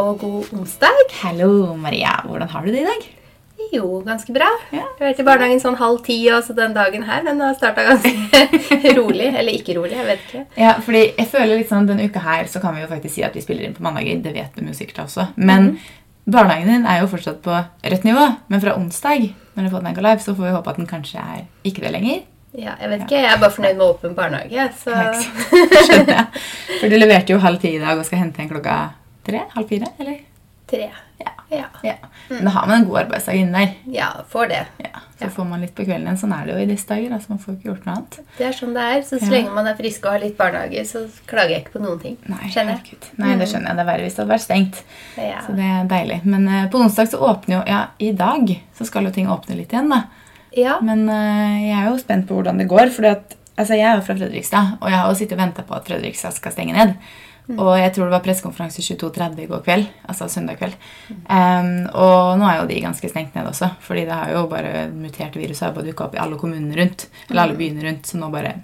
og god onsdag. Hallo, Maria. Hvordan har du det i dag? Jo, ganske bra. Ja. Jeg har vært i barnehagen sånn halv ti, og så den dagen her den har starta ganske rolig. Eller ikke rolig, jeg vet ikke. Ja, fordi jeg føler litt sånn Denne uka her så kan vi jo faktisk si at vi spiller inn på mandager. Det vet jo sikkert også. Men barnehagen din er jo fortsatt på rødt nivå. Men fra onsdag når du får den live, så får vi håpe at den kanskje er ikke det lenger. Ja, jeg vet ikke. Jeg er bare fornøyd med åpen barnehage. Så? Skjønner jeg. For du leverte jo halv ti i dag og skal hente en klokka tre? Halv fire? Eller? tre. Ja. Ja. ja. Men da har man en god arbeidsdag inni der. ja, får det. Ja, Så får man litt på kvelden igjen. Sånn er det jo i disse dager. Altså, man får ikke gjort noe annet. Det er sånn det er. Så, så lenge man er frisk og har litt barnehage, så klager jeg ikke på noen ting. Nei, Skjønner jeg. Nei, det skjønner jeg. Det er verre hvis det hadde vært stengt. Ja. Så det er deilig. Men uh, på onsdag så åpner jo Ja, i dag så skal jo ting åpne litt igjen, da. ja. Men uh, jeg er jo spent på hvordan det går. For altså, jeg er jo fra Fredrikstad, og jeg har jo sittet og venta på at Fredrikstad skal stenge ned. Og jeg tror det var pressekonferanse 22.30 i går kveld. Altså søndag kveld. Um, og nå er jo de ganske stengt ned også, fordi det har jo bare mutert viruset har bare dukka opp i alle kommunene rundt. Eller alle byene rundt, så nå bare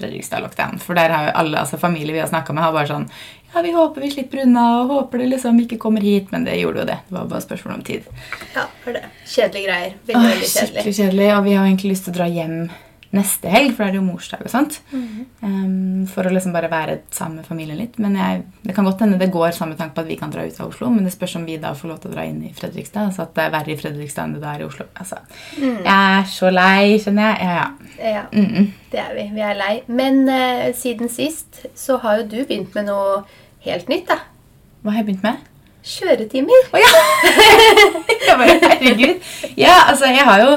Fredrikstad lockdown. For der har jo alle altså familier vi har snakka med, har bare sånn Ja, vi håper vi slipper unna, og håper det liksom ikke kommer hit. Men det gjorde jo det. Det var bare spørsmål om tid. ja, for det. Kjedelige greier. Veldig, veldig kjedelig. skikkelig kjedelig. Og vi har egentlig lyst til å dra hjem neste helg, for da er det jo morsdag og sånt. Mm. Um, for å liksom bare være sammen med familien litt. Men jeg, det kan godt hende det går samme tanke på at vi kan dra ut av Oslo. Men det spørs om vi da får lov til å dra inn i Fredrikstad. Altså at det er verre i Fredrikstad enn det er i Oslo. Altså, Mm. Jeg er så lei, skjønner jeg. Ja, ja. Ja, Mm det er vi. Vi er lei. Men uh, siden sist så har jo du begynt med noe helt nytt, da. Hva har jeg begynt med? Kjøretimer. Å ja! jeg bare, herregud. Ja, altså, jeg har jo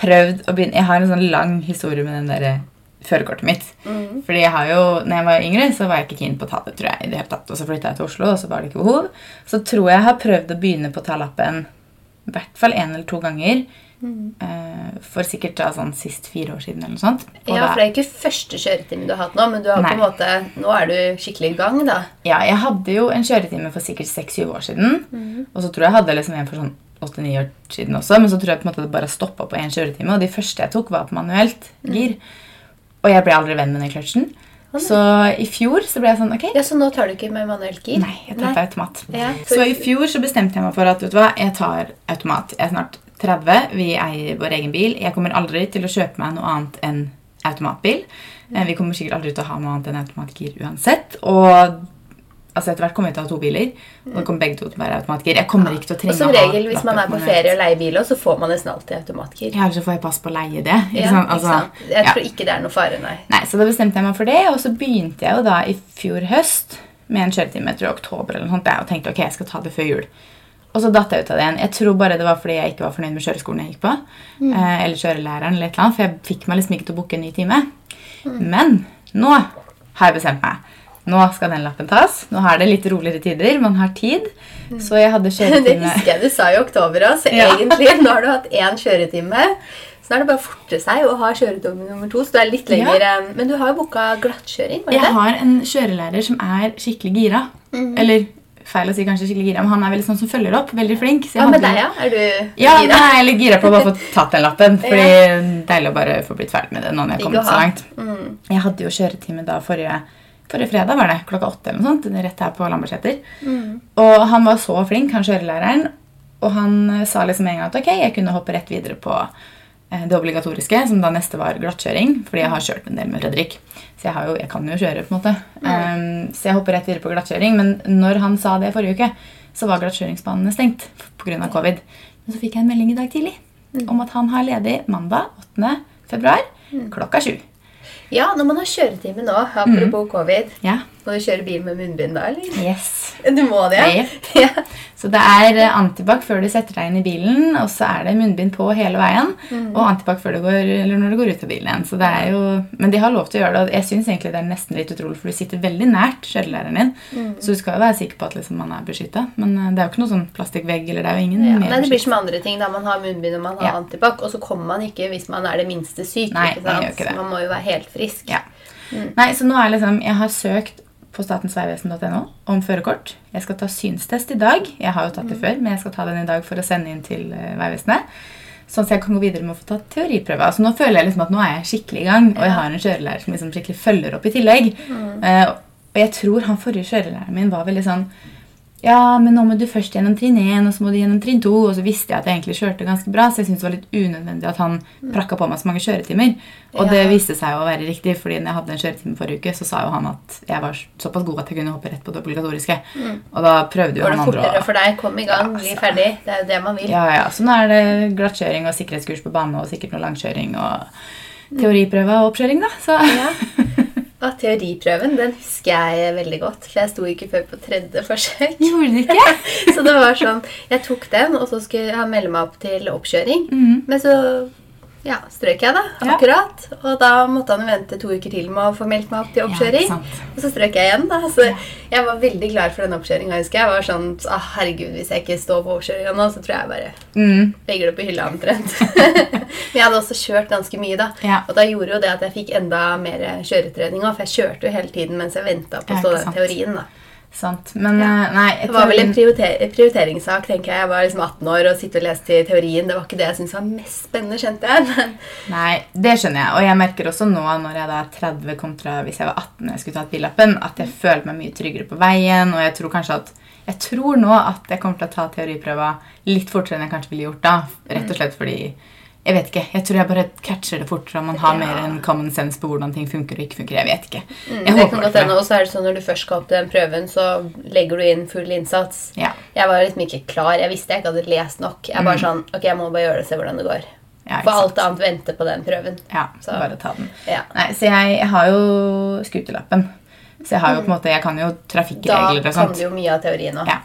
prøvd å begynne Jeg har en sånn lang historie med den der førerkortet mitt. Mm. Fordi jeg har jo, når jeg var yngre, så var jeg ikke keen på å ta det. tror jeg, i det hele tatt. Og så flytta jeg til Oslo, og så var det ikke behov. Så tror jeg jeg har prøvd å begynne på å ta lappen i hvert fall én eller to ganger. Mm. eh, for sikkert da sånn sist fire år siden eller noe sånt. Og Ja, for det er ikke første kjøretime du har hatt nå, men du har på en måte, nå er du skikkelig i gang, da. Ja, jeg hadde jo en kjøretime for sikkert 6-7 år siden. Mm. Og så tror jeg jeg hadde liksom en for sånn 8-9 år siden også. Men så tror jeg på en måte det bare stoppa på én kjøretime. Og de første jeg tok, var på manuelt gir. Og jeg ble aldri venn med den kløtsjen. Så i fjor så ble jeg sånn Ok, Ja, Så nå tar du ikke med manuelt gir? nei, jeg tar på automat. Ja. Så i fjor så bestemte jeg meg for at vet du hva, jeg tar automat. Jeg er snart 30, vi eier vår egen bil. Jeg kommer aldri til å kjøpe meg noe annet enn automatbil. Eh, Vi kommer sikkert aldri til å ha noe annet enn automatgir uansett. Og altså etter hvert kommer vi til å ha to biler. Og det kommer begge to til å være automatgir. Jeg kommer ikke til å Og trenge som å ha regel, hvis man er på ferie og leier bil, også, så får man nesten alltid automatgir. Ja, ellers så får jeg pass på å leie det. Ja, Altså? Jeg ja. ikke det er noe fare, nei. Nei, Så da bestemte jeg meg for det, og så begynte jeg jo da i fjor høst med en kjøretime tror i oktober eller noe sånt, og tenkte ok, jeg skal ta det før jul. Og så datt jeg ut av det igjen. Jeg tror bare det var fordi jeg ikke var fornøyd med kjøreskolen jeg gikk på. Eh, eller kjørelæreren, eller et eller annet, for jeg fikk meg liksom ikke til å booke en ny time. Men nå har jeg bestemt meg. Nå skal den lappen tas. Nå er det litt roligere tider. Man har tid. Så jeg hadde kjøretime Det husker jeg du sa i oktober òg, så Ja. egentlig nå har du hatt én kjøretime. Så nå er det bare å forte seg å ha kjøretime nummer to. Så du er litt Ja. lenger enn- Men du har jo booka glattkjøring, Jeg det? har en kjørelærer som er skikkelig gira. Mhm. Eller feil å si kanskje skikkelig gira, men han er veldig sånn som følger opp. Veldig flink. Så jeg Ja, med deg, ja? Er du Ja, gira? Ja, jeg er litt gira på å bare få tatt den lappen. Fordi Deilig å bare få blitt ferdig med det nå når jeg har kommet så langt. Mm. Jeg hadde jo kjøretime da forrige, forrige fredag, var det, klokka åtte eller noe sånt. Rett her på Lambertseter. Mm. Og han var så flink, han kjørelæreren. Og han eh, sa liksom en gang at ok, jeg kunne hoppe rett videre på eh, det obligatoriske, som da neste var glattkjøring. Fordi jeg har kjørt en del med Fredrik. Så jeg, har jo, jeg kan jo kjøre, på en måte. Um, så jeg hopper rett videre på glattkjøring. Men når han sa det forrige uke, så var glattkjøringsbanene stengt pga. covid. Men så fikk jeg en melding i dag tidlig om at han har ledig mandag 8. februar klokka sju. Ja, når man har kjøretime nå, apropos covid, Ja, må du kjøre bil med munnbind da, eller? yes. Du må det, ja? Ja. Så det er eh, antibac før du setter deg inn i bilen, og så er det munnbind på hele veien. Og antibac før du går, eller når du går ut av bilen igjen. Så det er jo, men de har lov til å gjøre det, og jeg syns egentlig det er nesten litt utrolig, for du sitter veldig nært kjørelæreren din. Så du skal jo være sikker på at liksom, man er beskytta. Men eh, det er jo ikke noe sånn plastikkvegg, eller det er jo ingen Ja, mer nei, det blir som andre ting. da Man har munnbind og man har Ja. antibac, og så kommer man ikke hvis man er det minste syk. Nei, ikke sant? ikke man må jo være helt frisk. Ja. Nei, så nå er liksom Jeg har søkt på statensvegvesen.no om førerkort. Jeg skal ta synstest i dag. Jeg har jo tatt det før, men jeg skal ta den i dag for å sende inn til eh, Vegvesenet. Sånn at jeg kan gå videre med å få tatt teoriprøve. Altså nå føler jeg liksom at nå er jeg skikkelig i gang, og jeg har en kjørelærer som liksom skikkelig følger opp i tillegg. Eh, og jeg tror han forrige kjørelæreren min var veldig sånn ja, men nå må du først gjennom trinn 1, og så må du gjennom trinn 2. Og så visste jeg at jeg egentlig kjørte ganske bra, så jeg syntes det var litt unødvendig at han prakka på meg så mange kjøretimer. Og det viste seg å være riktig, fordi når jeg hadde en kjøretime forrige uke, så sa jo han at jeg var såpass god at jeg kunne hoppe rett på det obligatoriske. Og da prøvde jo Går det han andre fortere å for deg? Kom i gang, bli ferdig. Det er jo det man vil. ja, ja, Så nå er det glattkjøring og sikkerhetskurs på bane og sikkert noe langkjøring og teoriprøve og oppkjøring, da. Så Ja. Og teoriprøven den husker jeg veldig godt, for jeg sto ikke før på tredje forsøk. gjorde du ikke. Så det var sånn, Jeg tok den, og så skulle jeg melde meg opp til oppkjøring. Mhm. Men så ja, strøk jeg, da. Ja. Akkurat. Og da måtte han vente to uker til med å få meldt meg opp til oppkjøring. Ja, og så strøk jeg igjen. da. Så jeg var veldig klar for den oppkjøringa. Jeg husker jeg var sånn ah, Herregud, hvis jeg ikke står på oppkjøringa nå, så tror jeg bare Mm. legger det på hylla omtrent. Men jeg hadde også kjørt ganske mye, da. Ja. Og da gjorde jo det at jeg fikk enda mer kjøretrening òg, for jeg kjørte jo hele tiden mens jeg venta på å stå den teorien. da. Sant. Men Ja. eh, nei Det var vel en prioriter prioriteringssak, tenker jeg. Jeg var liksom 18 år og sitte og leste i teorien. Det var ikke det jeg syntes var mest spennende, skjønte jeg. Nei, det skjønner jeg. Og jeg merker også nå når jeg da er 30 kontra hvis jeg var 18 og jeg skulle tatt billappen, at jeg følte meg mye tryggere på veien. Og jeg tror kanskje at jeg tror nå at jeg kommer til å ta teoriprøva litt fortere enn jeg kanskje ville gjort da. Rett og slett fordi Jeg vet ikke. Jeg tror jeg bare catcher det fortere og man har Ja. mer en common sense på hvordan ting funker og ikke funker. Jeg vet ikke. mm, Jeg det kan godt hende. Og så er det sånn når du først skal opp til den prøven, så legger du inn full innsats. Ja. Jeg var liksom ikke klar. Jeg visste jeg ikke hadde lest nok. Jeg bare sånn Ok, jeg må bare gjøre det og se hvordan det går. Mm. Ja, For alt annet venter på den prøven. Ja, Så- bare ta den. Ja. Nei, så jeg, jeg har jo skuterlappen. Så jeg har jo på en måte, jeg kan jo trafikkregler og sånt. Da kan du jo mye av teorien òg. Ja.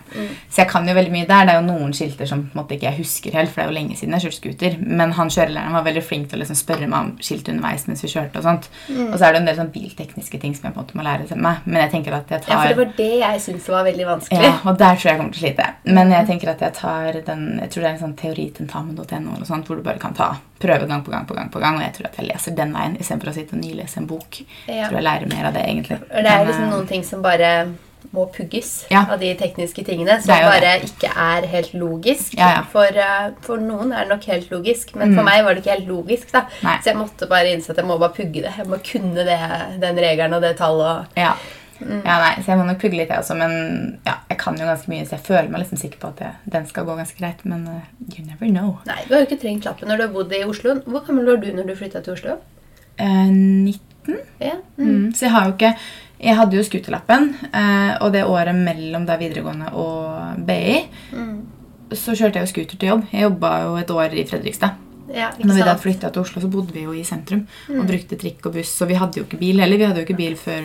Så jeg kan jo veldig mye der. Det er jo noen skilter som på en måte ikke jeg husker helt, for det er jo lenge siden jeg kjørte scooter. Men han kjørelæreren var veldig flink til å liksom spørre meg om skilt underveis mens vi kjørte. Og sånt. Mm. Og så er det en del sånn biltekniske ting som jeg på en måte må lære til meg. Men jeg tenker at jeg tar... Ja, for det var det jeg syntes var veldig vanskelig. ja, og der tror jeg jeg kommer til å slite. Men jeg tenker at jeg tar den Jeg tror det er en sånn teoritentamen.no eller sånt, hvor du bare kan ta prøve gang på gang på gang. på gang Og jeg tror at jeg leser den veien istedenfor å sitte og nylese en bok. Ja. Jeg tror jeg lærer mer av det, egentlig. Det er Men, liksom eh, noen ting som bare må pugges Ja. av de tekniske tingene. Som Det er bare ikke er helt logisk. Ja, ja. For, eh, for noen er det nok helt logisk, men for meg var det ikke helt logisk. da. Mm. Nei. Så jeg måtte bare innse at jeg må bare pugge det. Jeg må kunne det, den regelen og det tallet. Ja. Mm. ja, nei, så jeg må nok pugge litt, jeg også. Men ja, jeg kan jo ganske mye, så jeg føler meg liksom sikker på at det, den skal gå ganske greit. Men uh, you never know. Nei, Du har jo ikke trengt lappen når du har bodd i Oslo. Hvor gammel var du når du flytta til Oslo? Uh, 19? Ja. Mm. Så jeg har jo ikke Jeg hadde jo skuterlappen, eh, og det året mellom da videregående og BI Mm. så kjørte jeg jo scooter til jobb. Jeg jobba jo et år i Fredrikstad. ja Når vi da flytta til Oslo, så bodde vi jo i sentrum Mm. og brukte trikk og buss. Og vi hadde jo ikke bil heller. Vi hadde jo ikke bil før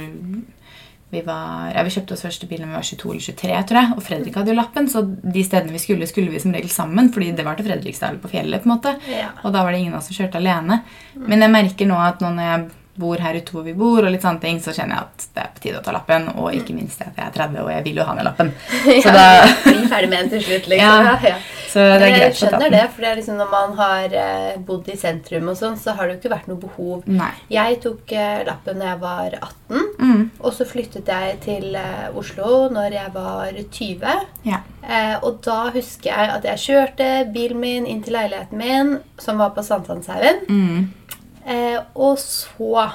vi var Ja, vi kjøpte oss første bil da vi var 22 eller 23, tror jeg. Og Fredrik hadde jo lappen, så de stedene vi skulle, skulle vi som regel sammen. Fordi det var til Fredrikstad eller på fjellet, på en måte. Ja. Og da var det ingen av oss som kjørte alene. Men jeg merker nå at nå når jeg bor her ute hvor vi bor, og litt sånne ting, så kjenner jeg at det er på tide å ta lappen. Og ikke minst at jeg er 30, og jeg vil jo ha ned lappen. Så, ja, da, Bli ferdig med den til slutt, liksom. Ja. Ja, så det er greit ta skjønner det, for det liksom når man har eh, bodd i sentrum, og sånn, så har det jo ikke vært noe behov. Nei. Jeg tok eh, lappen da jeg var 18, Mm, og så flyttet jeg til eh, Oslo når jeg var 20. ja. Eh, og da husker jeg at jeg kjørte bilen min inn til leiligheten min, som var på Sankthanshaugen. Mm, Eh, og så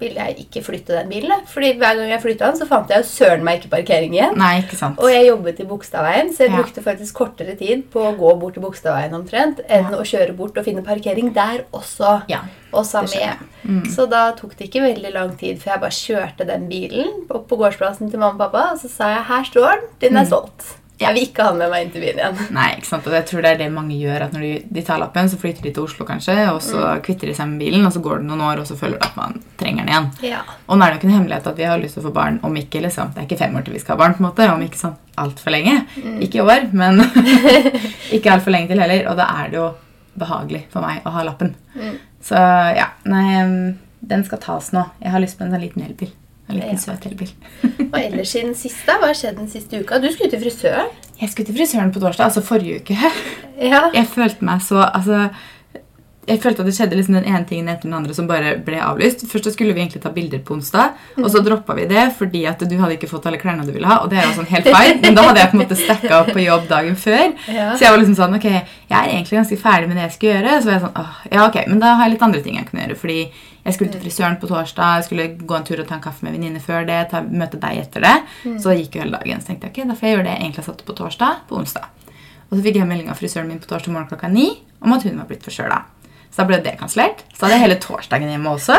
ville jeg ikke flytte den bilen. Fordi hver gang jeg flytta den, så fant jeg jo søren meg ikke parkering igjen. Nei, ikke sant. Og jeg jobbet i Bogstadveien, så jeg Ja. brukte faktisk kortere tid på å gå bort til Bogstadveien omtrent enn Ja. å kjøre bort og finne parkering der også. Ja, Og sa hjem. med. Mm. Så da tok det ikke veldig lang tid før jeg bare kjørte den bilen opp på gårdsplassen til mamma og pappa, og så sa jeg 'her står den, den er solgt'. Jeg vil ikke ha med meg inn til byen igjen. Nei, ikke sant? Og jeg tror det er det mange gjør. at Når de, de tar lappen, så flytter de til Oslo, kanskje, og så kvitter de seg med bilen, og så går det noen år, og så føler de at man trenger den igjen. Ja. Og nå er det jo ikke en hemmelighet at vi har lyst til å få barn om ikke liksom, Det er ikke fem år til vi skal ha barn, på en måte, om ikke sånn altfor lenge. Ikke i år, men ikke altfor lenge til heller. Og da er det jo behagelig for meg å ha lappen. Mm. Så ja, nei, um, den skal tas nå. Jeg har lyst på en sånn liten elbil. En liten søt elbil. Og ellers siden siste, hva har skjedd den siste uka? Du skulle til frisøren. Jeg skulle til frisøren på torsdag, altså forrige uke. Ja. Jeg følte meg så altså, jeg følte at det skjedde liksom den ene tingen etter den andre som bare ble avlyst. Først så skulle vi egentlig ta bilder på onsdag, og så droppa vi det fordi at du hadde ikke fått alle klærne du ville ha. Og det er jo sånn helt fine, men da hadde jeg på en måte stacka opp på jobb dagen før. Ja. Så jeg var liksom sånn Ok, jeg er egentlig ganske ferdig med det jeg skulle gjøre. Så var jeg sånn, åh, ja ok, Men da har jeg litt andre ting jeg kan gjøre. Fordi jeg skulle til frisøren på torsdag, jeg skulle gå en tur og ta en kaffe med venninne før det, ta, møte deg etter det. Så det gikk jo hele dagen. Så tenkte jeg ok, da får jeg gjøre det jeg egentlig har satt på torsdag, på onsdag. Og så fikk jeg melding av frisøren min på torsdag morgen klokka ni om at hun var blitt forkjøla. Så da ble det kansellert. Så hadde jeg hele torsdagen hjemme også.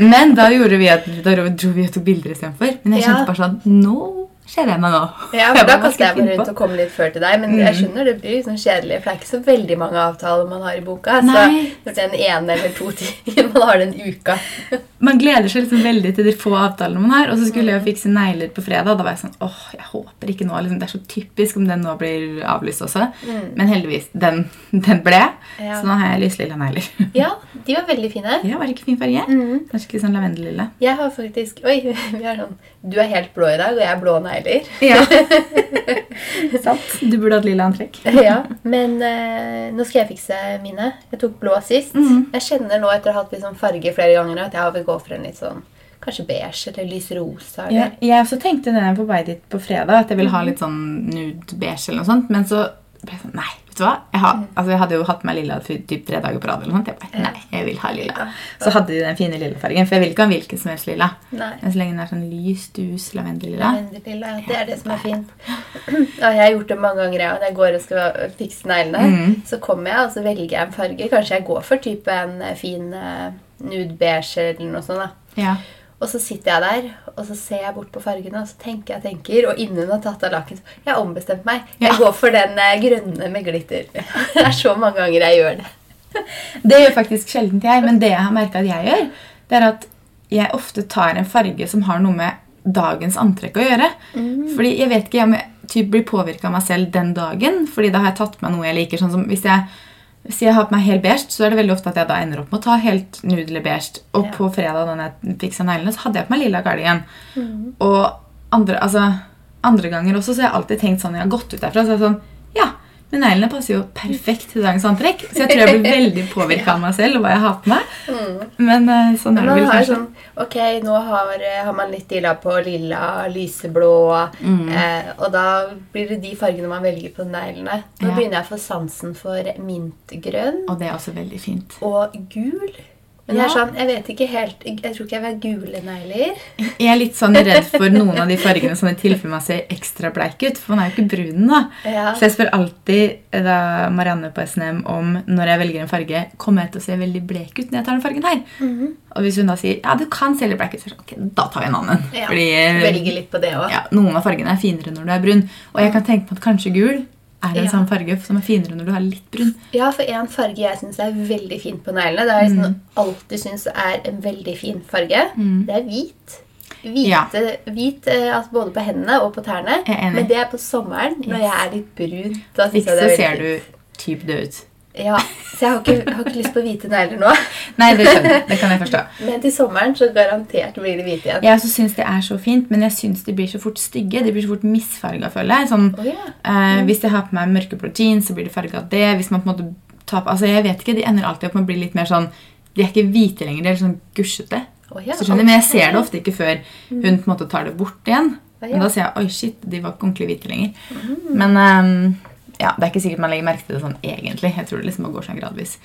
Men da gjorde vi at, da dro vi og tok bilder istedenfor. Men jeg kjente Ja. bare sånn Nå kjeder jeg meg nå. Ja, for Da kaster jeg meg rundt og kom litt før til deg. Men jeg skjønner det blir liksom kjedelig, for det er ikke så veldig mange avtaler man har i boka. Nei. Så når den ene eller to timer man har den uka Man gleder seg liksom veldig til de få avtalene man har. Og så skulle jeg jo fikse negler på fredag. Da var jeg sånn åh, jeg håper ikke nå. Liksom, det er så typisk om den nå blir avlyst også. Men heldigvis, den, den ble. Ja. Så nå har jeg lyslilla negler. Ja, de var veldig fine. ja, var det ikke fin farge? Mm. Kanskje er sånn lavendelilla. Jeg har faktisk Oi, vi har sånn Du er helt blå i dag, og jeg er blå negler. Ja. Sant. Du burde hatt lilla antrekk. ja, Men eh, nå skal jeg fikse mine. Jeg tok blå sist. Jeg kjenner nå etter å ha hatt liksom farge flere ganger at jeg vil gå for en litt sånn Kanskje beige eller lys rosa. Ja, jeg også tenkte det på vei dit på fredag, at jeg ville ha litt sånn nude beige eller noe sånt. Men så ble jeg sånn Nei, du hva? Jeg, har, altså, jeg hadde jo hatt meg lilla typ tre dager på rad. eller sånt. Jeg bare, nei, jeg vil ha lilla. Så hadde de den fine lilla fargen. For jeg vil ikke ha hvilken som helst lilla. Nei. Men så lenge den er sånn lys, dus, lavendelilla Lavendelilla, det er det som er fint. Ja, jeg har gjort det mange ganger. Ja. Når jeg går og skal fikse neglene, Mm. så kommer jeg og så velger jeg en farge. Kanskje jeg går for type en eh, fin eh, nude beige eller noe sånt. da. Ja. Og så sitter jeg der, og så ser jeg bort på fargene, og så tenker jeg tenker, og innen hun har tatt av laken, jeg har ombestemt meg. Jeg Ja. går for den eh, grønne med glitter. Det er så mange ganger jeg gjør det. Det gjør faktisk sjelden jeg, men det jeg har merka at jeg gjør, det er at jeg ofte tar en farge som har noe med dagens antrekk å gjøre. Fordi jeg vet ikke om jeg typ blir påvirka av meg selv den dagen, fordi da har jeg tatt med noe jeg liker. sånn som hvis jeg hvis jeg har på meg helt beige, så er det veldig ofte at jeg da ender opp med å ta helt nude eller beige. Og Ja. på fredag da jeg fiksa neglene, så hadde jeg på meg lilla cardigan. Og andre, altså, andre ganger også så har jeg alltid tenkt sånn når jeg har gått ut derfra, så er det sånn Ja, men neglene passer jo perfekt til dagens antrekk. Så jeg tror jeg blir veldig påvirka av meg selv og hva jeg har på meg. Men eh, sånn er det vel kanskje. sånn Ok, nå har, eh, har man litt dilla på lilla, lyseblå, Mm. eh, og da blir det de fargene man velger på neglene. Nå Ja. begynner jeg å få sansen for mintgrønn Og det er også veldig fint. og gul. Men jeg, er sånn, jeg vet ikke helt Jeg tror ikke jeg vil ha gule negler. Jeg er litt sånn redd for noen av de fargene som i tilfelle man ser ekstra bleik ut. For man er jo ikke brun, da. Ja. Så jeg spør alltid eh, da Marianne på SNM om når jeg velger en farge, kommer jeg til å se veldig blek ut når jeg tar den fargen her. Mhm. Og hvis hun da sier ja, du kan se litt blek ut, så er det ok, da tar vi en annen. Ja. Fordi Velger litt på det også. ja, noen av fargene er finere når du er brun. Og jeg kan tenke meg at kanskje gul er en Ja. sånn farge som er finere når du er litt brun. Ja, for en farge jeg syns er veldig fint på neglene, det har jeg Mm. liksom alltid syntes er en veldig fin farge, det er hvit. Hvite, Ja. Hvit eh, altså både på hendene og på tærne. Men det er på sommeren, når Yes. jeg er litt brun. Da Ikke jeg det så er veldig ser fint. du typ død ut. Ja, Så jeg har ikke, har ikke lyst på hvite negler nå. Nei, det skjønner. Det kan jeg forstå. Men til sommeren så garantert blir det hvite igjen. Jeg også syns det er så fint, men jeg syns de blir så fort stygge. De blir så fort misfarga, føler jeg. Sånn, Å ja. eh, Hvis jeg har på meg mørkeblå jeans, så blir det farga av det. Hvis man på en måte tar på, altså jeg vet ikke, De ender alltid opp med å bli litt mer sånn De er ikke hvite lenger, de er sånn gusjete. Oh, yeah. Så skjønner, men jeg ser det ofte ikke før hun på en måte tar det bort igjen. Men da sier jeg oi shit, de var ikke ordentlig hvite lenger. Men ehm, ja, det er ikke sikkert man legger merke til det sånn egentlig. Jeg tror det liksom går sånn gradvis.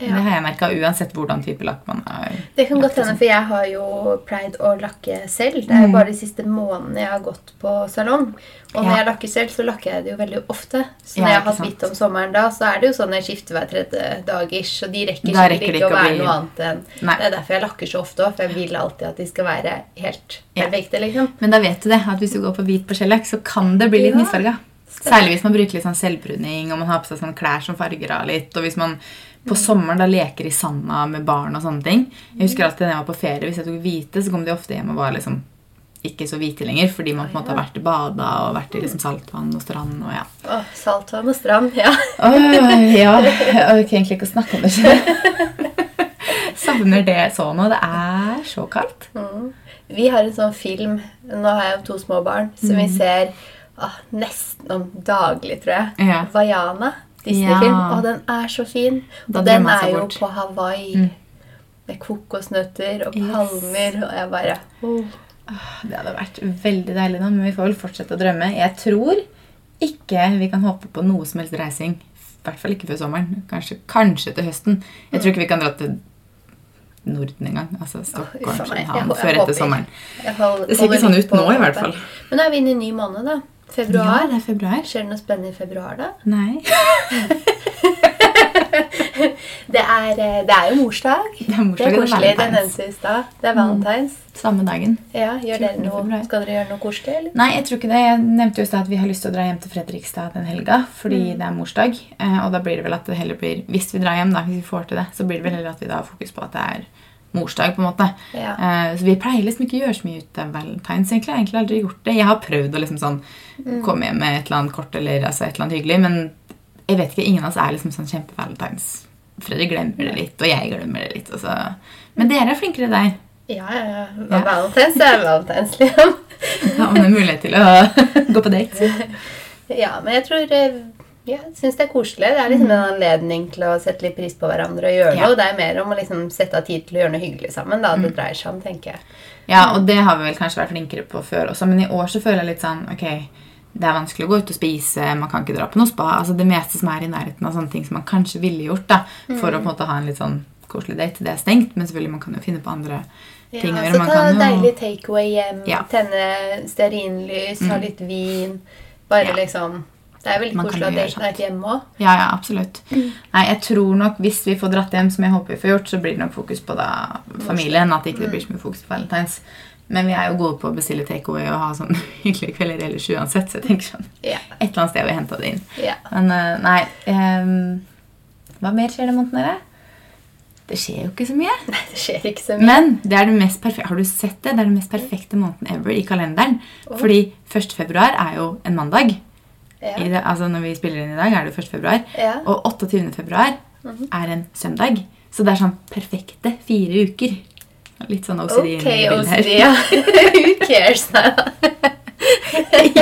Ja. det har jeg merka uansett hvordan type lakk man har. Det kan godt hende, sånn. for jeg har jo pleid å lakke selv. Det er jo bare de siste månedene jeg har gått på salong. Og når Ja. jeg lakker selv, så lakker jeg det jo veldig ofte. Så Ja, når jeg har hatt hvitt om sommeren da, så er det jo sånn jeg skifter hver tredje dag ish. Og de rekker rekker ikke, ikke å være bli- noe annet enn Nei. Det er derfor jeg lakker så ofte òg, for jeg vil alltid at de skal være helt Ja. perfekte, liksom. Men da vet du det, at hvis du går på hvit på skjellakk, så kan det bli litt Ja. misfarga. Særlig hvis man bruker litt sånn selvbruning, og man har på seg sånn klær som farger av litt. Og hvis man på sommeren da leker i sanda med barn og sånne ting. Jeg husker alltid da jeg var på ferie, hvis jeg tok hvite, så kom de ofte hjem og var liksom ikke så hvite lenger, fordi man på en måte har vært i bada og vært i liksom saltvann og strand og ja. Oh, saltvann og strand, ja. oh, ja, jeg orker egentlig ikke å snakke om det. Savner det så nå. Det er så kaldt. Mm. Vi har en sånn film Nå har jeg jo to små barn som Mm. vi ser ah, nesten om daglig, tror jeg. Ja. Vaiana. Disney-film. Ja. Og den er så fin. Da Og den er jo bort. på Hawaii. Mm. Med kokosnøtter og Yes. palmer. Og jeg bare oh. Det hadde vært veldig deilig nå, men vi får vel fortsette å drømme. Jeg tror ikke vi kan håpe på noe som helst reising. I hvert fall ikke før sommeren. Kanskje, kanskje til høsten. Jeg tror ikke vi kan dra til Norden engang. Altså Stockholm, København, før etter sommeren. Det ser ikke sånn ut nå, i hvert fall. Men nå er vi inne i ny måned, da. Ja, det er februar. Skjer det noe spennende i februar, da? Nei. Det er, eh, det er jo morsdag. Det er morsdag, Det er det koselig. Det nevnte i stad. Det er valentines. Samme dagen. Ja, gjør dere noe. Skal dere gjøre noe koselig, eller? Nei, jeg tror ikke det. Jeg nevnte jo i stad at vi har lyst til å dra hjem til Fredrikstad den helga. Fordi Mm. det er morsdag. Eh, og da blir det vel at det heller blir Hvis vi drar hjem, da, hvis vi får til det, så blir det vel heller at vi da har fokus på at det er morsdag. på en måte. Ja. Eh, så vi pleier liksom ikke å gjøre så mye ut av valentines. egentlig. Jeg har egentlig aldri gjort det. Jeg har prøvd å liksom sånn Mm. komme hjem med et eller annet kort eller altså et eller annet hyggelig, men jeg vet ikke, ingen av oss er liksom sånn kjempe-valentines. Fredrik glemmer det litt, og jeg glemmer det litt. Altså. Men dere er flinkere der. Ja, ja, ja. Ja. Valentines er valentines, liksom. Ja, men det er mulighet til å gå på date. Ja, men jeg tror eh, ja, jeg syns det er koselig. Det er liksom en anledning til å sette litt pris på hverandre og gjøre Ja. noe. Det er mer om å liksom sette av tid til å gjøre noe hyggelig sammen. da det dreier seg om, tenker jeg. Ja, og det har vi vel kanskje vært flinkere på før også, men i år så føler jeg litt sånn Ok, det er vanskelig å gå ut og spise, man kan ikke dra på noe spa. altså Det meste som er i nærheten av sånne ting som man kanskje ville gjort da, for å på en måte ha en litt sånn koselig date. Det er stengt, men selvfølgelig man kan jo finne på andre ting Ja, så Man ta kan jo deilig takeaway hjem, Ja. tenne stearinlys, ha litt vin. Bare Ja. liksom Det er veldig Man koselig å date night hjemme òg. Ja, ja, absolutt. Nei, jeg tror nok hvis vi får dratt hjem, som jeg håper vi får gjort, så blir det nok fokus på da familien. At det ikke blir så mye fokus på valentines. Men vi er jo gode på å bestille takeaway og ha sånn hyggelige kvelder ellers uansett. Så jeg tenker sånn yeah. Et eller annet sted vil vi hente det inn. ja. Men eh, nei um, Hva mer skjer det måneden her? Det skjer jo ikke så mye. Nei, det skjer ikke så mye. Men det er det mest perfekte, har du sett det? Det er den mest perfekte måneden ever i kalenderen. Fordi 1. februar er jo en mandag. Det, altså Når vi spiller inn i dag, er det 1. februar. Og 28. februar er en søndag. Så det er sånn perfekte fire uker. Litt sånn OCD. Ok, i bildet her. OCD, ja. Who cares? Jeg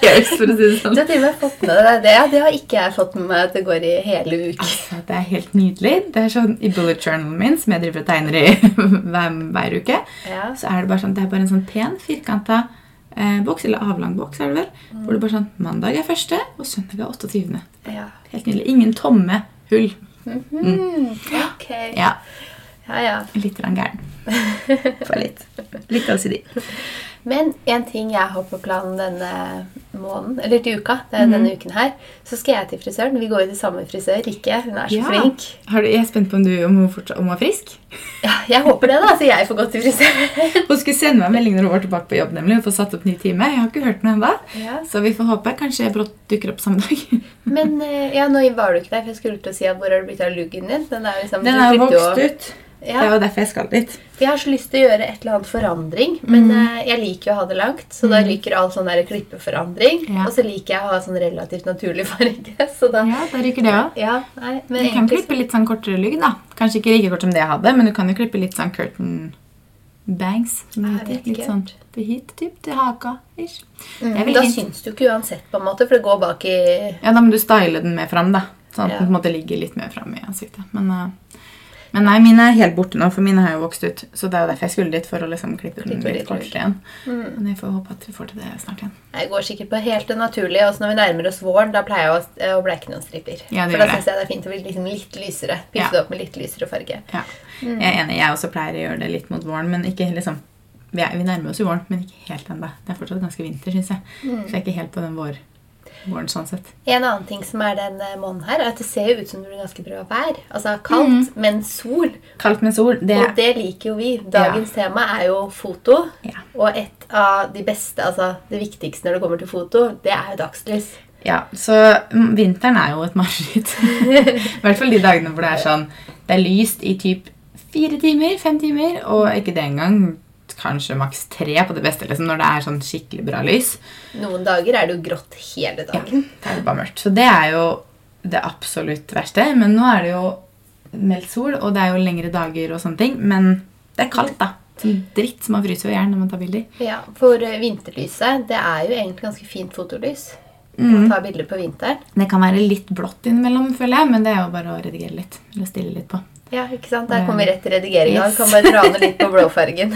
cares, for å si det Du sånn. har til og med fått med deg det. Det har ikke jeg fått med meg at det går i hele uken. Altså, det er helt nydelig. Det er sånn I bullet journalen min, som jeg driver og tegner i hver, hver uke, Ja. så er det bare sånn, det er bare en sånn pen, firkanta eh, boks, eller avlang boks, er det vel, hvor det bare sånn Mandag er første, og søndag er 28. ja. Helt nydelig. Ingen tomme hull. Mhm, Ok. Ja, Ja, ja. litt gæren. For litt. Litt OCD. Men en ting jeg har på planen denne måneden, eller til uka, det er Mhm. denne uken her, så skal jeg til frisøren. Vi går jo til samme frisør, Rikke. Hun er så Ja. flink. Har du, jeg er spent på om, du, om, hun fortsatt, om hun er frisk. Ja, jeg håper det, da, så jeg får gå til frisøren. Hun skulle sende meg melding når hun var tilbake på jobb. nemlig, og få satt opp ny time. Jeg har ikke hørt noe ennå. Ja. Så vi får håpe. Kanskje jeg brått dukker opp samme dag. Men eh, ja, nå var du ikke der, for jeg skulle til å si at hvor har det blitt av luggen din? Den er, liksom, Den du er vokst ut. Det er var derfor jeg skal dit. for jeg har så lyst til å gjøre et eller annet forandring, men Mm. eh, jeg liker jo å ha det langt, så da liker jeg all sånn der klippeforandring, Ja. og så liker jeg å ha sånn relativt naturlig farge, så da... Ja, da ryker det òg. Ja, nei, Du kan klippe litt sånn kortere lugg, da. Kanskje ikke like kort som det jeg hadde, men du kan jo klippe litt sånn curtain bangs. Litt sånn hit, typ, til haka. ish. Mm, Da fint. syns du ikke uansett, på en måte, for det går bak i Ja, da må du style den mer fram, da. Sånn at Ja. den på en måte ligger litt mer fram i ansiktet. Men, eh, men nei, mine er helt borte nå, for mine har jo vokst ut. Så det er jo derfor jeg skulle dit, for å liksom klippe den litt litt kortere igjen. Mm. Men jeg får håpe at vi får til det snart igjen. Jeg går sikkert på helt det naturlige, Også når vi nærmer oss våren, da pleier jeg å, bleike noen striper. Ja, det for da syns jeg det er fint å bli liksom litt lysere. Ja. det opp med litt lysere farge. Ja. Jeg er enig, jeg også pleier å gjøre det litt mot våren, men ikke liksom Vi, er, vi nærmer oss jo våren, men ikke helt ennå. Det er fortsatt ganske vinter, syns jeg. Så jeg er ikke helt på den vår, våren sånn sett. En annen ting som er den eh, måneden her, er at det ser jo ut som det blir ganske bra vær. Altså kaldt, men sol. Kaldt med sol, det Og det liker jo vi. Dagens tema er jo foto. Ja. Og et av de beste, altså det viktigste når det kommer til foto, det er jo dagslys. Ja, så mm, vinteren er jo et mareritt. I hvert fall de dagene hvor det er sånn Det er lyst i typ fire timer, fem timer, og ikke det engang. Kanskje maks tre på det beste, liksom, når det er sånn skikkelig bra lys. Noen dager er det jo grått hele Ja, dagen. da er det bare mørkt. Så det er jo det absolutt verste. Men nå er det jo meldt sol, og det er jo lengre dager og sånne ting. Men det er kaldt, da. Som dritt som man fryser i hjel når man tar bilder. Ja, For eh, vinterlyset, det er jo egentlig ganske fint fotolys. å ta bilder på vinteren. Det kan være litt blått innimellom, føler jeg, men det er jo bare å redigere litt. Eller stille litt på. Ja, ikke sant? Der kommer vi rett til redigeringa. Yes. Kan bare dra ned litt på blåfargen.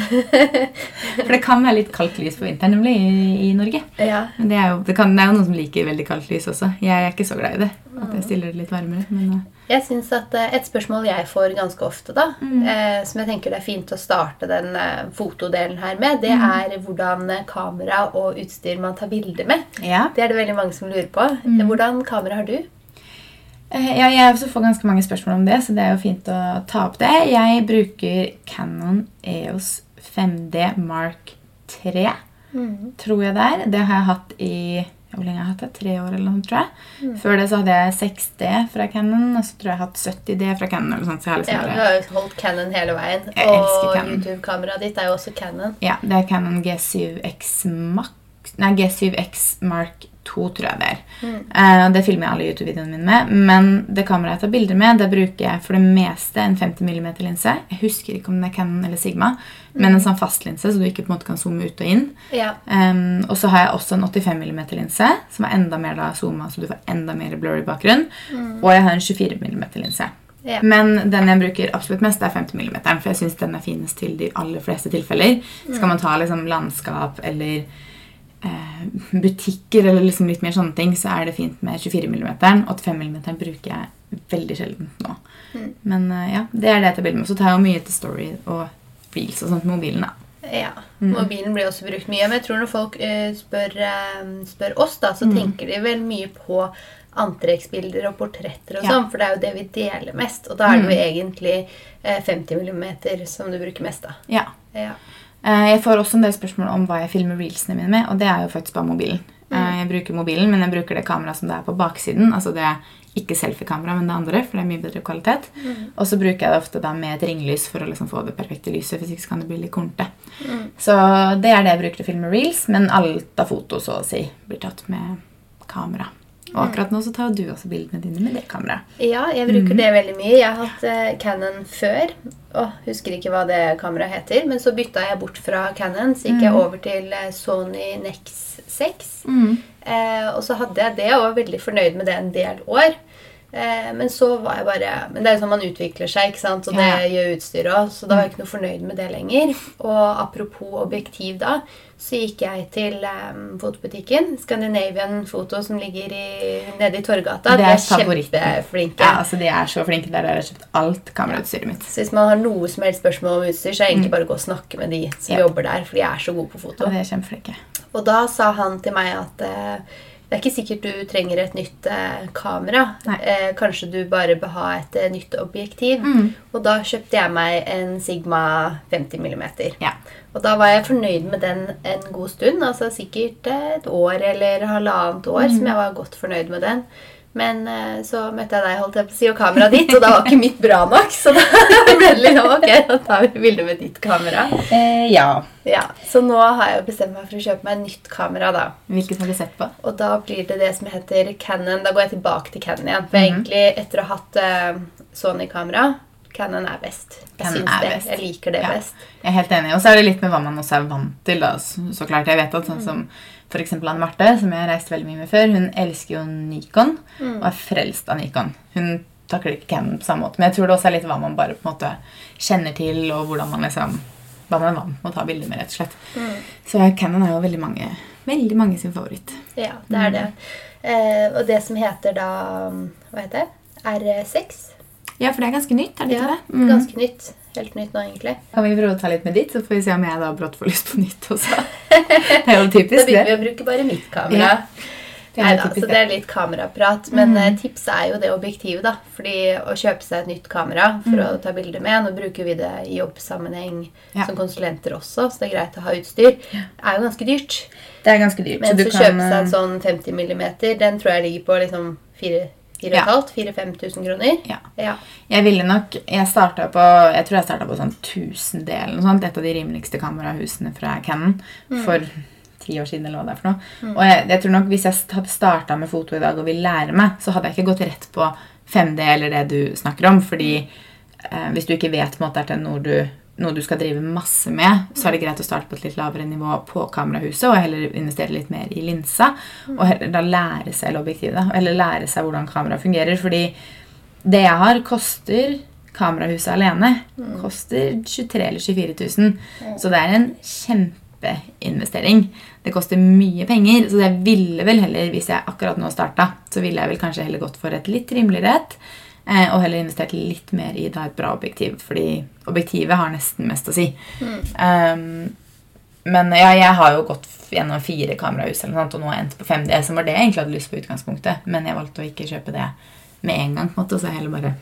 For det kan være litt kaldt lys på vinteren nemlig i, i Norge. Ja. Men det er, jo, det, kan, det er jo noen som liker veldig kaldt lys også. Jeg er ikke så glad i det. At jeg stiller det litt varmere. Men, uh. Jeg synes at uh, Et spørsmål jeg får ganske ofte, da, mm. uh, som jeg tenker det er fint å starte den fotodelen her med, det mm. er hvordan kamera og utstyr man tar bilder med. Ja. Det er det veldig mange som lurer på. Mm. Hvordan kamera har du? Eh, ja, jeg også får ganske mange spørsmål om det, så det er jo fint å ta opp det. Jeg bruker Canon EOS 5D Mark 3, mm. tror jeg det er. Det har jeg hatt i hvor lenge har jeg hatt det? Tre år eller noe, tror jeg. Mm. Før det så hadde jeg 6D fra Canon, og så tror jeg jeg har hatt 70D fra Canon. eller sånt. Så jeg liksom ja, Du har jo holdt Canon hele veien. Jeg og YouTube-kameraet ditt er jo også Canon. Ja, det er Canon G7X Max Nei, G7X Mark 2, tror jeg det er. Mm. Uh, det filmer jeg alle YouTube-videoene mine med. Men det kameraet jeg tar bilder med, det bruker jeg for det meste en 50 mm-linse. Jeg husker ikke om det er Canon eller Sigma, mm. men en sånn fastlinse, så du ikke på en måte kan zoome ut og inn. Ja. Um, og så har jeg også en 85 mm-linse, som er enda mer da zooma, så du får enda mer blurry bakgrunn. Mm. Og jeg har en 24 mm-linse. Yeah. Men den jeg bruker absolutt mest, er 50 mm, for jeg syns den er finest til de aller fleste tilfeller. Mm. Skal man ta liksom landskap eller butikker eller liksom litt mer sånne ting, så er det fint med 24 mm. 85 mm bruker jeg veldig sjelden nå. Mm. Men uh, ja, det er det jeg tar bilde med. Så tar jeg jo mye til Story og Reels og sånt med mobilen. da. Ja. Mm. Mobilen blir også brukt mye. Men jeg tror når folk uh, spør, uh, spør, oss, da, så mm. tenker de vel mye på antrekksbilder og portretter og ja. sånn, for det er jo det vi deler mest. Og da er det jo mm. egentlig 50 mm som du bruker mest, da. Ja. ja. Eh, jeg får også en del spørsmål om hva jeg filmer reelsene mine med, og det er jo faktisk bare mobilen. Mm. Eh, jeg bruker mobilen, men jeg bruker det kameraet som det er på baksiden. altså det er ikke selfie-kamera, men det andre, for det er mye bedre kvalitet. Mm. Og så bruker jeg det ofte da med et ringlys for å liksom få det perfekte lyset. hvis ikke kan det bli litt kornete. Mm. Så det er det jeg bruker til å filme reels, men alt av foto så å si blir tatt med kamera. Og akkurat nå så tar du også bildene dine med det kameraet. Ja, jeg bruker mm. det veldig mye. Jeg har hatt uh, Canon før. Åh, husker ikke hva det kameraet heter. Men så bytta jeg bort fra Canon, så gikk mm. jeg over til uh, Sony Nex 6. Mm. Uh, og så hadde jeg det og var veldig fornøyd med det en del år. Eh, men så var jeg bare Men det er jo sånn man utvikler seg, ikke sant? og det ja. gjør utstyret òg. Så da var jeg ikke noe fornøyd med det lenger. Og apropos objektiv, da, så gikk jeg til um, fotobutikken. Scandinavian Foto, som ligger i, nede i Torgata. Det er, kjempeflinke. Ja, altså De er så flinke. Der har jeg kjøpt alt kamerautstyret mitt. Så hvis man har noe som helst spørsmål om utstyr, så er det egentlig mm. bare å gå og snakke med de som ja. jobber der, for de er så gode på foto. Ja, de er kjempeflinke. Og da sa han til meg at uh, det er ikke sikkert du trenger et nytt eh, kamera. Eh, kanskje du bare bør ha et eh, nytt objektiv. Mm. Og da kjøpte jeg meg en Sigma 50 mm. Ja. Og da var jeg fornøyd med den en god stund. Altså sikkert et år eller halvannet år mm. som jeg var godt fornøyd med den. Men uh, så møtte jeg deg holdt jeg på å si, og kameraet ditt, og da var ikke mitt bra nok. Så da ble det litt ok, da tar vi bilde med ditt kamera. Eh, ja. ja. Så nå har jeg bestemt meg for å kjøpe meg nytt kamera. da. Hvilket har du sett på? Og da blir det det som heter Canon. Da går jeg tilbake til Canon igjen. For mm -hmm. egentlig, etter å ha hatt uh, Sony-kamera Canon er best. Jeg Canon syns det. Best. Jeg liker det ja. best. Jeg er helt enig. Og så er det litt med hva man også er vant til. da. Så, så klart, jeg vet at sånn som mm F.eks. Anne Marte, som jeg har reist veldig mye med før, hun elsker jo Nikon mm. og er frelst av Nikon. Hun takler ikke Canon på samme måte. Men jeg tror det også er litt hva man bare på en måte kjenner til, og hvordan man liksom, hva man er vant med å ta bilder med, rett og slett. Mm. Så Canon er jo veldig mange, veldig mange sin favoritt. Ja, det er det. Eh, og det som heter da Hva heter det? R6? Ja, for det er ganske nytt? er det ja, ikke det? Mm. ganske nytt. Helt nytt nå, egentlig. Kan vi prøve å ta litt med ditt, så får vi se om jeg da brått får lyst på nytt også. det er jo typisk, det. Da begynner vi å bruke bare mitt kamera. Ja. Det Nei da, så det er litt kameraprat. Men mm. Eh, tipset er jo det objektivet. da. Fordi Å kjøpe seg et nytt kamera for mm. å ta bilder med Nå bruker vi det i jobbsammenheng ja. som konsulenter også, så det er greit å ha utstyr. Det er jo ganske dyrt. Det er ganske dyrt. Men så, så kjøpe seg en sånn 50 mm, den tror jeg ligger på liksom 4 4500-5000 kroner? Ja. ja. Jeg ville nok Jeg starta på Jeg tror jeg starta på sånn 1000 eller sånt. Et av de rimeligste kamerahusene fra Cannon mm. for ti år siden. eller hva det er for noe. Mm. Og jeg, jeg, tror nok Hvis jeg hadde starta med foto i dag og ville lære meg, så hadde jeg ikke gått rett på 5D eller det du snakker om. Fordi eh, hvis du ikke vet på en måte at det er noe du noe du skal drive masse med, så er det greit å starte på et litt lavere nivå på kamerahuset og heller investere litt mer i linsa. Og heller da lære seg objektivet, eller lære seg hvordan kameraet fungerer. Fordi det jeg har, koster kamerahuset alene. Koster 23 eller 24 000. Så det er en kjempeinvestering. Det koster mye penger, så jeg ville vel heller, hvis jeg akkurat nå starta, så ville jeg vel kanskje heller gått for et litt rimeligere et. Eh, Og heller investert litt mer i da et bra objektiv, fordi objektivet har nesten mest å si. Um, men ja, jeg har jo gått gjennom fire kamerahus eller noe sånt, og nå har jeg endt på 5D, som var det jeg egentlig hadde lyst på utgangspunktet. Men jeg valgte å ikke kjøpe det med en gang, på en måte, så jeg heller bare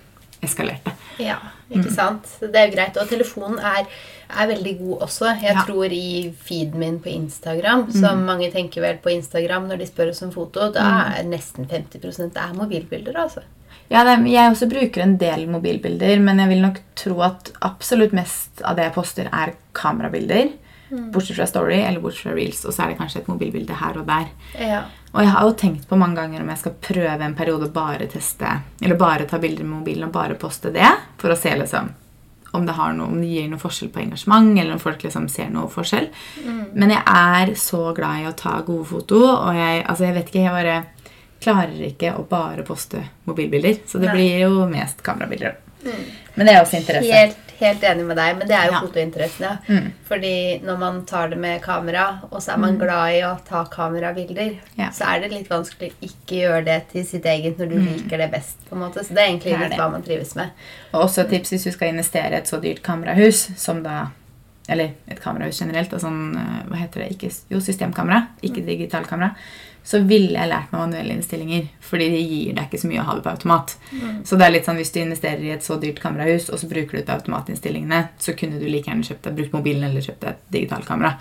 eskalerte. Ja, Mm. ikke sant? Så det er jo greit. Og telefonen er, er veldig god også. Jeg Ja. Mm. tror i feeden min på Instagram, som mange tenker vel på Instagram når de spør oss om foto, da er nesten 50 det er mobilbilder, altså. Ja, er- jeg også bruker en del mobilbilder, men jeg vil nok tro at absolutt mest av det jeg poster, er kamerabilder. Bortsett fra Story eller bortsett fra Reels, og så er det kanskje et mobilbilde her og der. Ja. Og jeg har jo tenkt på mange ganger om jeg skal prøve en periode å bare teste, eller bare ta bilder med mobilen og bare poste det, for å se liksom om det, har noe, om det gir noe forskjell på engasjement, eller om folk liksom ser noe forskjell. Men jeg er så glad i å ta gode foto, og jeg, altså jeg vet ikke, jeg bare klarer ikke å bare poste mobilbilder. Så det Nei. blir jo mest kamerabilder. Men det er også interesse. Helt, helt enig med deg, men det er jo Ja. fotointeressen. Ja. Mm. Fordi når man tar det med kamera, og så er man glad i å ta kamerabilder, Ja. så er det litt vanskelig å ikke gjøre det til sitt eget når du liker det best. på en måte. Så det er egentlig Mm. Det er litt det. hva man trives med. Og også et tips hvis du skal investere i et så dyrt kamerahus som da Eller et kamerahus generelt. Og sånn, eh, hva heter det? Ikke, jo, systemkamera, ikke digitalkamera. Så ville jeg lært meg manuelle innstillinger. Fordi det gir deg ikke så mye å ha det på automat. Så det er litt sånn hvis du investerer i et så dyrt kamerahus, og så bruker du det på automatinnstillingene, så kunne du like gjerne kjøpt deg, brukt mobilen eller kjøpt deg et digitalkamera.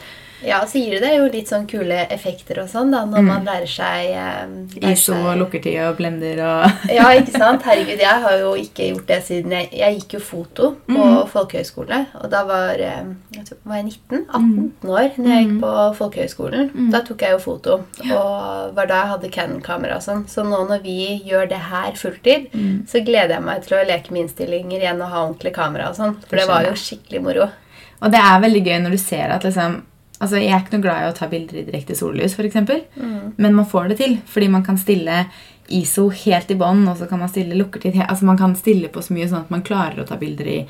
Ja, så gir det jo litt sånn kule effekter og sånn da, når man lærer seg eh, lærer Mm. ISO og lukkertid og blender og Ja, ikke sant? Herregud, jeg har jo ikke gjort det siden jeg, jeg gikk jo foto på Mm. folkehøyskole. Og da var, eh, jeg tror, var jeg 19? Mm. 18 år når jeg gikk på folkehøyskolen. Da tok jeg jo foto. Og var da jeg hadde Canon-kamera og sånn. Så nå når vi gjør det her fulltid, Mm. så gleder jeg meg til å leke med innstillinger igjen og ha ordentlig kamera og sånn. For det var jo skikkelig moro. Og det er veldig gøy når du ser at liksom Altså, Jeg er ikke noe glad i å ta bilder i direkte sollys, f.eks. Mm. Men man får det til, fordi man kan stille ISO helt i bånn, og så kan man stille lukkertid Altså, Man kan stille på så mye sånn at man klarer å ta bilder i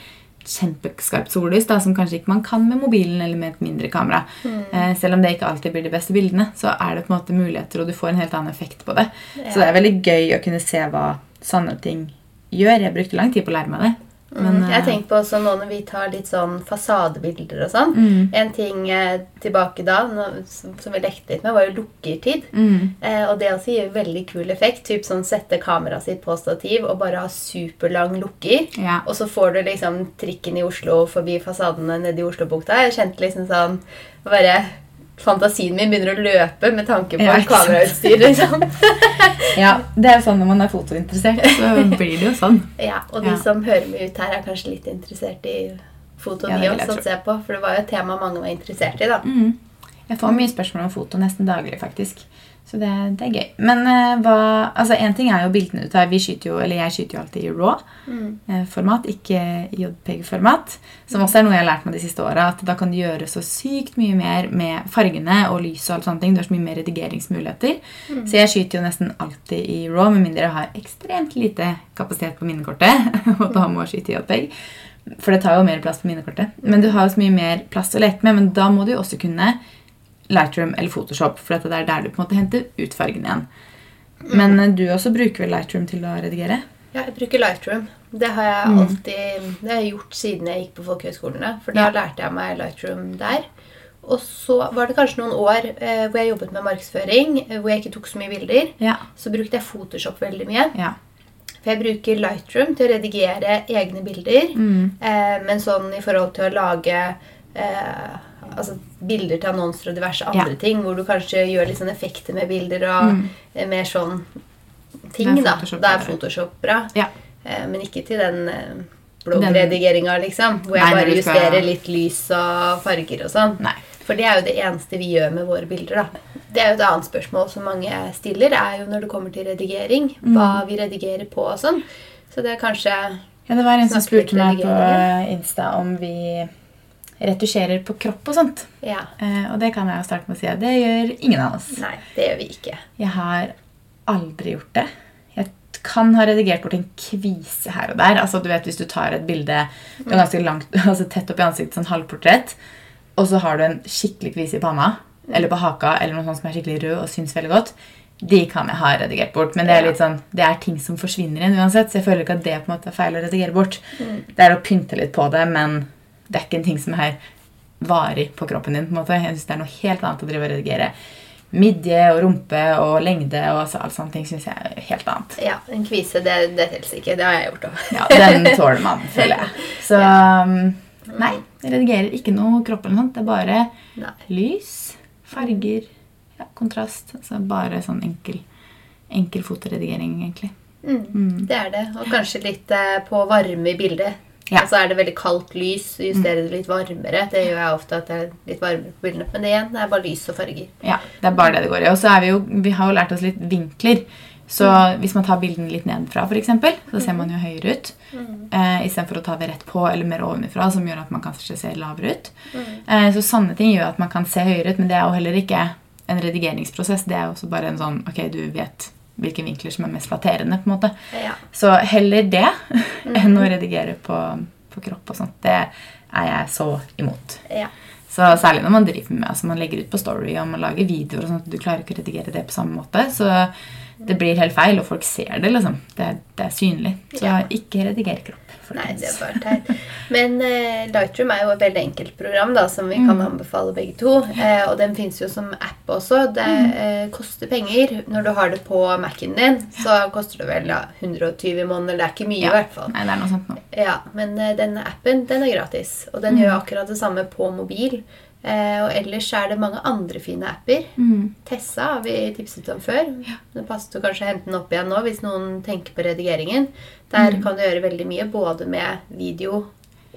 kjempeskarpt sollys, da, som kanskje ikke man kan med mobilen eller med et mindre kamera. Eh, selv om det ikke alltid blir de beste bildene, så er det på en måte muligheter, og du får en helt annen effekt på det. Så det er veldig gøy å kunne se hva sånne ting gjør. Jeg brukte lang tid på å lære meg det. Men, Mm, jeg eh, tenker på også nå når vi tar litt sånn fasadebilder og sånn. Mm. En ting eh, tilbake da som som vi lekte litt med, var jo lukkertid. mm, Eh, og det også gir veldig kul effekt. Typ sånn Sette kameraet sitt på stativ og bare ha superlang lukker. ja. Og så får du liksom trikken i Oslo forbi fasadene nede i Oslobukta. Jeg kjente liksom sånn bare Fantasien min begynner å løpe med tanke på Ja, kamerautstyr. liksom. Ja, det er jo sånn når man er fotointeressert, så blir det jo sånn. Ja, Og de Ja. som hører meg ut her, er kanskje litt interessert i foto, Ja, de også, tro. på. For det var jo et tema mange var interessert i, da. Mm. Jeg får mye spørsmål om foto nesten daglig, faktisk. Så det, det er gøy. Men uh, hva Altså, én ting er jo bildene du tar. Vi skyter jo, eller jeg skyter jo alltid i RAW-format, ikke i JPEG-format. Som også er noe jeg har lært meg de siste åra. At da kan du gjøre så sykt mye mer med fargene og lys og alt sånne ting. Du har så mye mer redigeringsmuligheter. Så jeg skyter jo nesten alltid i RAW, med mindre jeg har ekstremt lite kapasitet på minnekortet. og da må jeg skyte i JPEG. For det tar jo mer plass på minnekortet. Men du har jo så mye mer plass å leke med. Men da må du jo også kunne Lightroom eller Photoshop, for det er der du på en måte henter ut fargen igjen. Men eh, du også bruker vel Lightroom til å redigere? Ja, jeg bruker Lightroom. Det har jeg Mm. alltid det har jeg gjort siden jeg gikk på folkehøyskolene. For da Ja. lærte jeg meg Lightroom der. Og så var det kanskje noen år eh, hvor jeg jobbet med markedsføring, eh, hvor jeg ikke tok så mye bilder. Ja. Så brukte jeg Photoshop veldig mye. ja. For jeg bruker Lightroom til å redigere egne bilder. Mm. Eh, men sånn i forhold til å lage eh, altså bilder til annonser og diverse andre Ja. ting, hvor du kanskje gjør litt sånn effekter med bilder og Mm. eh, mer sånn ting, da. Da er. Photoshop bra. Ja. Eh, men ikke til den eh, bloggredigeringa, liksom. Hvor jeg Nei, bare justerer skal- litt lys og farger og sånn. Nei. For det er jo det eneste vi gjør med våre bilder. da. Det er jo et annet spørsmål som mange stiller, er jo når det kommer til redigering. Mm. Hva vi redigerer på og sånn. Så det er kanskje Ja, det var en som spurte meg på Insta om vi retusjerer på kropp og sånt. Ja. Eh, og det kan jeg starte med å si at det gjør ingen av oss. Nei, det gjør vi ikke. Jeg har aldri gjort det. Jeg kan ha redigert bort en kvise her og der. Altså, du vet Hvis du tar et bilde du er ganske langt, altså tett opp i ansiktet, sånn halvportrett, og så har du en skikkelig kvise i panna eller på haka eller noe sånt som er skikkelig rød og syns veldig godt, de kan jeg ha redigert bort. Men det er litt sånn, det er ting som forsvinner igjen uansett, så jeg føler ikke at det på en måte er feil å redigere bort. Det er å pynte litt på det, men det er ikke en ting som er varig på kroppen din. på en måte. Jeg synes Det er noe helt annet å drive og redigere midje og rumpe og lengde og altså, alt sånne ting. Synes jeg er helt annet. Ja, En kvise, det, det teller ikke. Det har jeg gjort òg. Ja, Den tåler man, føler jeg. Så um, nei, jeg redigerer ikke noe kropp eller noe sånt. Det er bare Nei. lys, farger, ja, kontrast. Altså bare sånn enkel, enkel fotoredigering, egentlig. Mm, det er det. Og kanskje litt eh, på varme i bildet. Ja. Og så er det veldig kaldt lys, justerer det litt varmere. Det gjør jeg ofte at det er litt varmere på bildene. Men det igjen, det er bare lys og farger. Ja, det er bare det det går i. Og så er vi jo, har lært oss litt vinkler. Så hvis man tar bildene litt nedenfra, eksempel, så ser man jo høyere ut. Eh, Istedenfor å ta det rett på eller mer ovenfra, som gjør at man kanskje ser lavere ut. Eh, så sånne ting gjør at man kan se høyere ut, men det er jo heller ikke en redigeringsprosess. Det er jo også bare en sånn Ok, du vet hvilke vinkler som er mest flatterende. på en måte. Ja. Så heller det enn å redigere på, på kropp og sånt. Det er jeg så imot. ja. Så Særlig når man driver med, altså man legger ut på Story og man lager videoer. og sånt, Du klarer ikke å redigere det på samme måte. Så det blir helt feil, og folk ser det. liksom. Det, det er synlig. Så Ja. ikke rediger kropp. Nei, det er bare teit. Men eh, Lightroom er jo et veldig enkelt program da, som vi Mm. kan anbefale begge to. Eh, og den fins jo som app også. Det Mm. eh, koster penger. Når du har det på Mac-en din, så koster det vel ja, 120 i måneden. Det er ikke mye, Ja. i hvert fall. Nei, det er noe sånt nå. Ja, Men eh, denne appen den er gratis. Og den Mm. gjør akkurat det samme på mobil. Eh, og ellers er det mange andre fine apper. Mm. Tessa har vi tipset om før. Det passer kanskje å hente den opp igjen nå hvis noen tenker på redigeringen. Der Mm. kan du gjøre veldig mye, både med video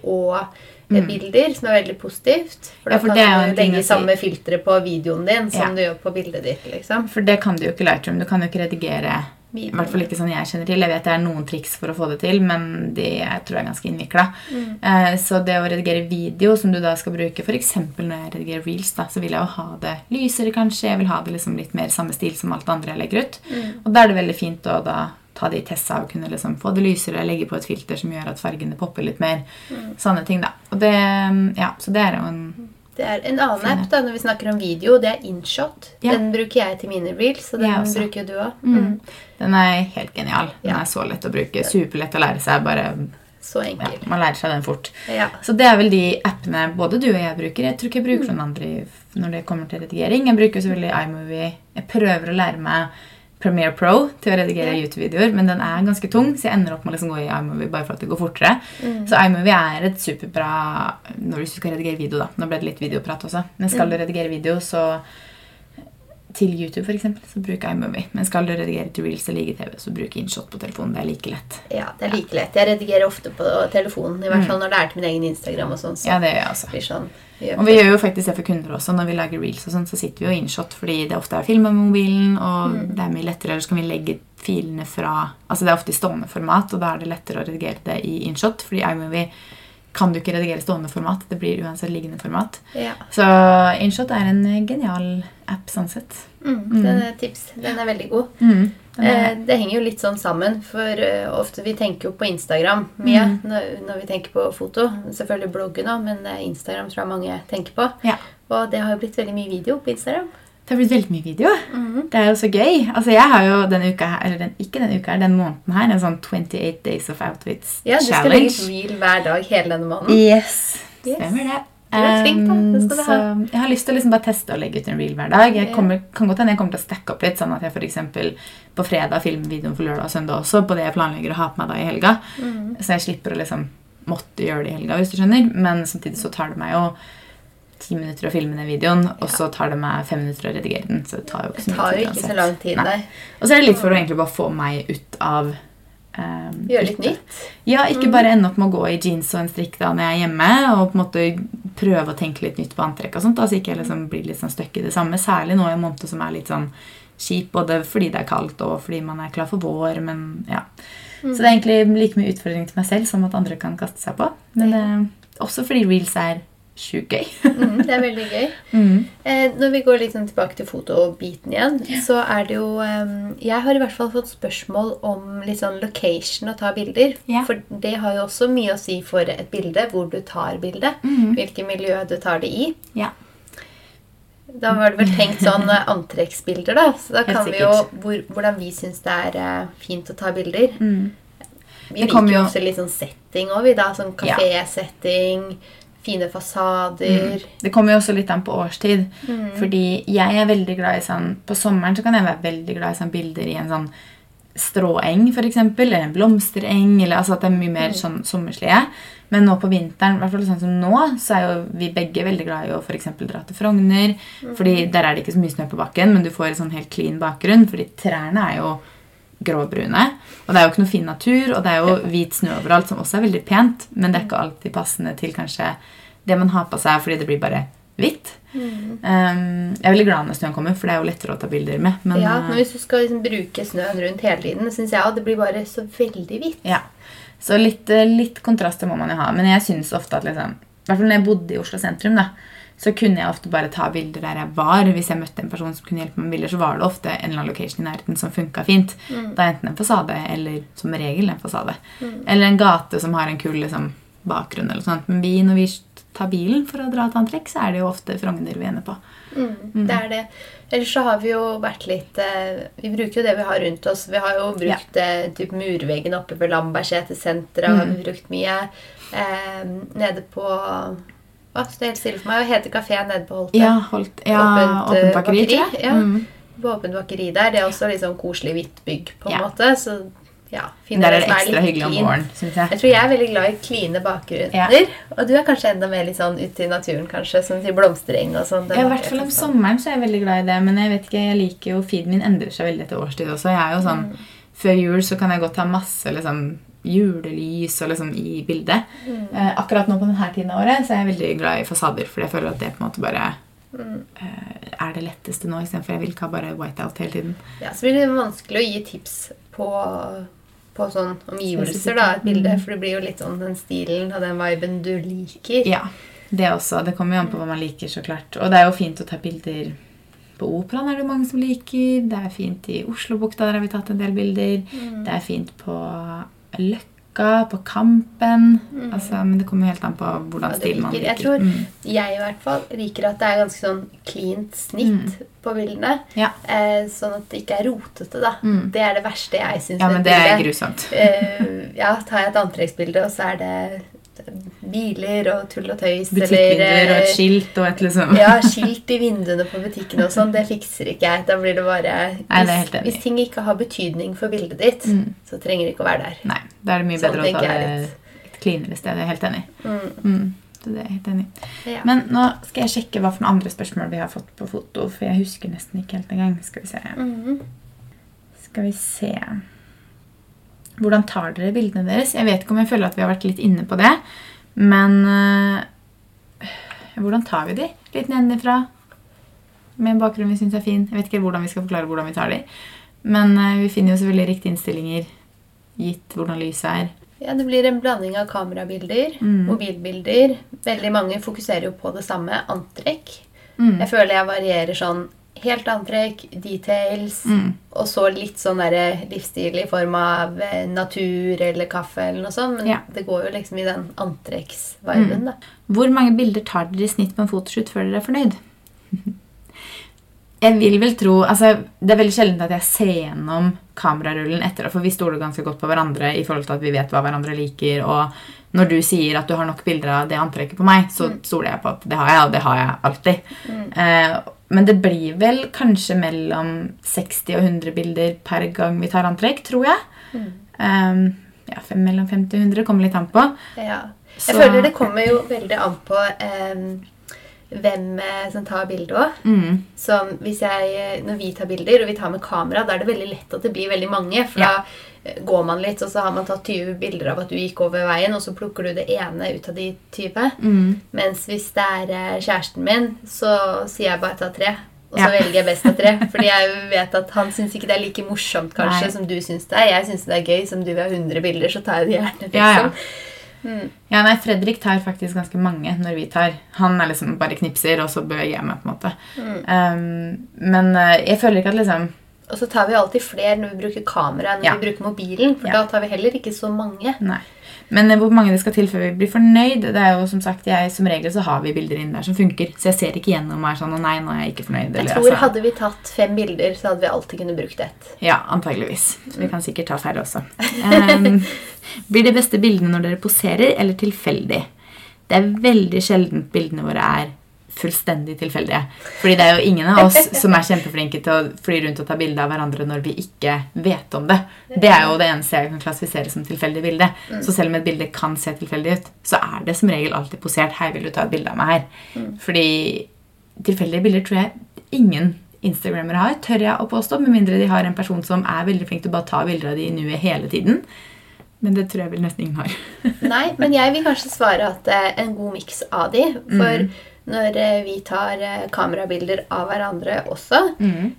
og mm. bilder, som er veldig positivt. For Mm. Ja, da for kan du legge samme filtre på videoen din som Ja. du gjør på bildet ditt. liksom. For det kan du jo ikke Lightroom. Du kan jo ikke redigere i hvert fall ikke sånn jeg kjenner til. Jeg vet det er noen triks for å få det til, men de jeg tror jeg er ganske innvikla. Mm. Eh, så det å redigere video som du da skal bruke f.eks. når jeg redigerer reels, da, så vil jeg jo ha det lysere, kanskje. Jeg vil ha det liksom litt mer samme stil som alt det andre jeg legger ut. Mm. Og da er det veldig fint å da ta det i Tessa og kunne liksom få det lysere, legge på et filter som gjør at fargene popper litt mer. Mm. Sånne ting, da. Og det, ja, så det er jo en Det er En annen app da, når vi snakker om video, det er InShot. Ja. Den bruker jeg til mine reels, og den bruker du òg. mm. Den er helt genial. Den Ja. er så lett å bruke. Superlett å lære seg. Bare, Så ja, man lærer seg den fort. Ja. Så det er vel de appene både du og jeg bruker. Jeg tror ikke jeg bruker noen andre når det kommer til redigering. Jeg bruker selvfølgelig iMovie. Jeg prøver å lære meg Premiere Pro til å redigere yeah. YouTube-videoer, men den er ganske tung, så jeg ender opp med å liksom gå i iMovie bare for at det går fortere. Mm. Så iMovie er et superbra når du skal redigere video. da. Nå ble det litt videoprat også. Men skal Mm. du redigere video, så til YouTube for eksempel, så bruk iMovie. Men skal du redigere til Reels eller IGTV, så bruk InShot på telefonen. Det er like lett. ja, det er like lett. Jeg redigerer ofte på telefonen, i hvert fall når det er til min egen Instagram. og sånn. Så Mm. Ja, det gjør jeg også. sånn, gjør Og vi gjør jo faktisk det for kunder også. Når vi lager reels, og sånn, så sitter vi jo InShot fordi det ofte er film med mobilen, og Mm. det er mye lettere. Eller så kan vi legge filene fra Altså det er ofte i stående format, og da er det lettere å redigere det i InShot. Fordi iMovie kan du ikke redigere stående format. Det blir uansett liggende format. Ja. Så InShot er en genial app sånn sett. Mm, den er tips. Den er veldig god. Mm. Eh, er, det henger jo litt sånn sammen, for eh, ofte vi tenker jo på Instagram mye Mm. når, når vi tenker på foto. Selvfølgelig bloggen òg, men eh, Instagram tror jeg mange tenker på. ja. Og det har jo blitt veldig mye video på Instagram. Det har blitt veldig mye video. Mhm. Det er jo så gøy. Altså Jeg har jo denne uka her, eller den, ikke denne uka her, den måneden her, en sånn 28 Days of Outfits Ja, du skal legge challenge. reel hver dag hele denne måneden. Yes. Yes. Stemmer det. Flink, Um, så jeg har lyst til å liksom bare teste å legge ut en reel hver dag. Jeg Ja. kommer, kan godt hende jeg kommer til å stacke opp litt, sånn at jeg eksempel på fredag filmer videoen for lørdag og søndag også, på det jeg planlegger å ha på meg da i helga. Mm. Så jeg slipper å liksom måtte gjøre det i helga, hvis du skjønner. Men samtidig så tar det meg jo ti minutter å filme den videoen, og så tar det meg fem minutter å redigere den. Så det tar jo ikke så mye tid ikke så lang tid, Nei. Og så er det litt for å egentlig bare få meg ut av um, Gjøre litt nytt. Ja, ikke bare ende opp med å gå i jeans og en strikk da når jeg er hjemme, og på en måte prøve å tenke litt nytt på antrekk og sånt, da, så ikke jeg liksom blir litt sånn støkk i det samme. Særlig nå i en måned som er litt sånn kjip, både fordi det er kaldt og fordi man er klar for vår, men ja. Så det er egentlig like mye utfordring til meg selv som at andre kan kaste seg på. Men Ja. eh, også fordi reels er sjukt gøy. Mm, det er veldig gøy. Eh, når vi går litt sånn tilbake til fotobiten igjen, så er det jo um, Jeg har i hvert fall fått spørsmål om litt sånn location å ta bilder. Ja. For det har jo også mye å si for et bilde, hvor du tar bildet. Hvilket miljø du tar det i. Ja. Da var det vel tenkt sånn eh, antrekksbilder, da. Så da kan vi jo hvor, hvordan vi syns det er uh, fint å ta bilder. Vi Mm. Det liker jo også litt sånn setting òg, vi, da. Sånn Ja. Fine fasader. Det kommer jo også litt an på årstid. Mm. Fordi jeg er veldig glad i sånn På sommeren så kan jeg være veldig glad i sånn bilder i en sånn stråeng, eksempel, eller en blomstereng. Eller altså at det er mye Mm. mer sånn sommerslige. Men nå på vinteren, i hvert fall sånn som nå, så er jo vi begge veldig glad i å eksempel dra til Frogner. Mm. Fordi der er det ikke så mye snø på bakken, men du får en sånn helt clean bakgrunn. Fordi trærne er jo gråbrune. Og det er jo ikke noe fin natur, og det er jo hvit snø overalt, som også er veldig pent. Men det er ikke alltid passende til kanskje det man har på seg, fordi det blir bare hvitt. Mm. Um, jeg er veldig glad når snøen kommer, for det er jo lettere å ta bilder med. Men, ja, uh, men hvis du skal liksom bruke snøen rundt hele tiden, syns jeg at det blir bare så veldig hvitt. ja. Så litt, uh, litt kontraster må man jo ha. Men jeg syns ofte at liksom, i hvert fall når jeg bodde i Oslo sentrum, da, så kunne jeg ofte bare ta bilder der jeg var. Hvis jeg møtte en person som kunne hjelpe meg med bilder, så var det ofte en eller annen location i nærheten som funka fint. Da er enten en fasade eller som regel en fasade. Eller en gate som har en kul liksom, bakgrunn. eller sånt. Men vi, når vi tar bilen for å dra et annet trekk, så er det jo ofte Frogner vi ender på. Mm, Det er det. Ellers så har vi jo vært litt eh, Vi bruker jo det vi har rundt oss. Vi har jo brukt eh, typ murveggen oppe ved Lambertseter-senteret. har vi brukt mye. Eh, nede på Å, det er helt stille for meg. Og heter kafeen nede på Holte? Ja, Holt, ja Åpent, åpent bakeri. bakeri, jeg. Ja. Mm. På åpent bakeri der. Det er også litt sånn koselig hvitt bygg, på en Ja. måte. Så ja, Der er det ekstra litt hyggelig om våren, syns jeg. Jeg tror jeg er veldig glad i kline bakgrunner. Ja. Og du er kanskje enda mer litt sånn ute i naturen, kanskje, Sånn til blomstereng og sånn. Ja, I hvert fall om sommeren så er jeg veldig glad i det. Men jeg vet ikke, jeg liker jo feeden min endrer seg veldig etter årstid også. Jeg er jo sånn, Før jul så kan jeg godt ha masse liksom, julelys og liksom i bildet. Eh, akkurat nå på denne tiden av året så er jeg veldig glad i fasader. For jeg føler at det på en måte bare eh, er det letteste nå, istedenfor jeg vil ikke ha bare whiteout hele tiden. Ja, så blir det vanskelig å gi tips på, på sånn omgivelser, da, et bilde. For det blir jo litt sånn den stilen og den viben du liker. Ja, det også. Det kommer jo an på hva man liker, så klart. Og det er jo fint å ta bilder på Operaen er det mange som liker. Det er fint i Oslobukta, der har vi tatt en del bilder. Det er fint på Løkka, på Kampen. Altså, men det kommer helt an på hvordan stil man liker. Jeg tror Mm. jeg i hvert fall liker at det er ganske sånn cleant snitt på bildene. Ja. Eh, sånn at det ikke er rotete, da. Mm. Det er det verste jeg syns ja, men det er grusomt. Eh, ja, tar jeg et antrekksbilde, og så er det biler og tull og tøys. Butikkvinduer og et eh, skilt og et liksom Ja, skilt i vinduene på butikken og sånn. Det fikser ikke jeg. Da blir det bare Nei, det hvis, hvis ting ikke har betydning for bildet ditt, Mm. så trenger det ikke å være der. Nei, da er det mye Sånn bedre å ta det et cleanere sted. Jeg er helt enig. Mm. Mm. Så det er jeg helt enig. Ja. Men nå skal jeg sjekke hva for noen andre spørsmål vi har fått på foto, for jeg husker nesten ikke helt engang. Skal vi se. Mhm. Skal vi se Hvordan tar dere bildene deres? Jeg vet ikke om jeg føler at vi har vært litt inne på det, men øh, Hvordan tar vi de? Litt nedenfra. Med en bakgrunn vi syns er fin. Jeg vet ikke hvordan vi skal forklare hvordan vi tar de. Men øh, vi finner jo selvfølgelig riktige innstillinger gitt hvordan lyset er. Ja, Det blir en blanding av kamerabilder, Mm. mobilbilder. Veldig mange fokuserer jo på det samme. Antrekk. Mm. Jeg føler jeg varierer sånn helt antrekk, details, Mm. og så litt sånn der livsstil i form av eh, natur eller kaffe eller noe sånt. Men Ja. det går jo liksom i den antrekksviben, da. Hvor mange bilder tar dere i snitt på en fotoshoot før dere er fornøyd? Jeg vil vel tro, altså Det er veldig sjelden at jeg ser gjennom kamerarullen etter, for vi stoler ganske godt på hverandre i forhold til at vi vet hva hverandre liker. Og når du sier at du har nok bilder av det antrekket på meg, så stoler jeg på at det har jeg, og det har jeg alltid. Eh, men det blir vel kanskje mellom 60 og 100 bilder per gang vi tar antrekk, tror jeg. Eh, ja, fem- mellom 50 og 100 kommer litt an på. Ja. Jeg Så- føler det kommer jo veldig an på eh, hvem eh, som tar bildet òg. Mm. Som jeg, når vi tar bilder, og vi tar med kamera, da er det veldig lett at det blir veldig mange. For Ja. da eh, går man litt, og så har man tatt 20 bilder av at du gikk over veien, og så plukker du det ene ut av de 20. Mm. Mens hvis det er eh, kjæresten min, så sier jeg bare ta tre. Og så Ja. velger jeg best av tre. Fordi jeg vet at han syns ikke det er like morsomt kanskje Nei. som du syns det er. Jeg syns det er gøy. Som du vil ha 100 bilder, så tar jeg det gjerne. liksom. Ja, ja. Ja, nei, Fredrik tar faktisk ganske mange når vi tar. Han er liksom bare knipser, og så beveger jeg meg. på en måte. Um, men eh, jeg føler ikke at liksom Og så tar vi alltid flere når vi bruker kamera enn når Ja. vi bruker mobilen. For Ja. da tar vi heller ikke så mange. Nei. Men eh, hvor mange det skal til før vi blir fornøyd det er jo som sagt, jeg, Som regel så har vi bilder inne der som funker. Så jeg ser ikke gjennom og er sånn nei, nå er jeg ikke fornøyd. Jeg tror altså, Hadde vi tatt fem bilder, så hadde vi alltid kunnet brukt ett. Ja, antageligvis. Så vi kan sikkert ta færre også. Um, blir de beste bildene når dere poserer, eller tilfeldig? Det er veldig sjeldent bildene våre er fullstendig tilfeldige. Fordi det er jo ingen av oss som er kjempeflinke til å fly rundt og ta bilde av hverandre når vi ikke vet om det. Det er jo det eneste jeg kan klassifisere som tilfeldig bilde. Så selv om et bilde kan se tilfeldig ut, så er det som regel alltid posert. Hei, vil du ta et bilde av meg her? Fordi tilfeldige bilder tror jeg ingen instagrammere har, tør jeg å påstå, med mindre de har en person som er veldig flink til å bare ta bilder av de i nuet hele tiden. Men det tror jeg vel nesten ingen har. Nei, men jeg vil kanskje svare at det er en god miks av de. For når eh, vi tar eh, kamerabilder av hverandre også,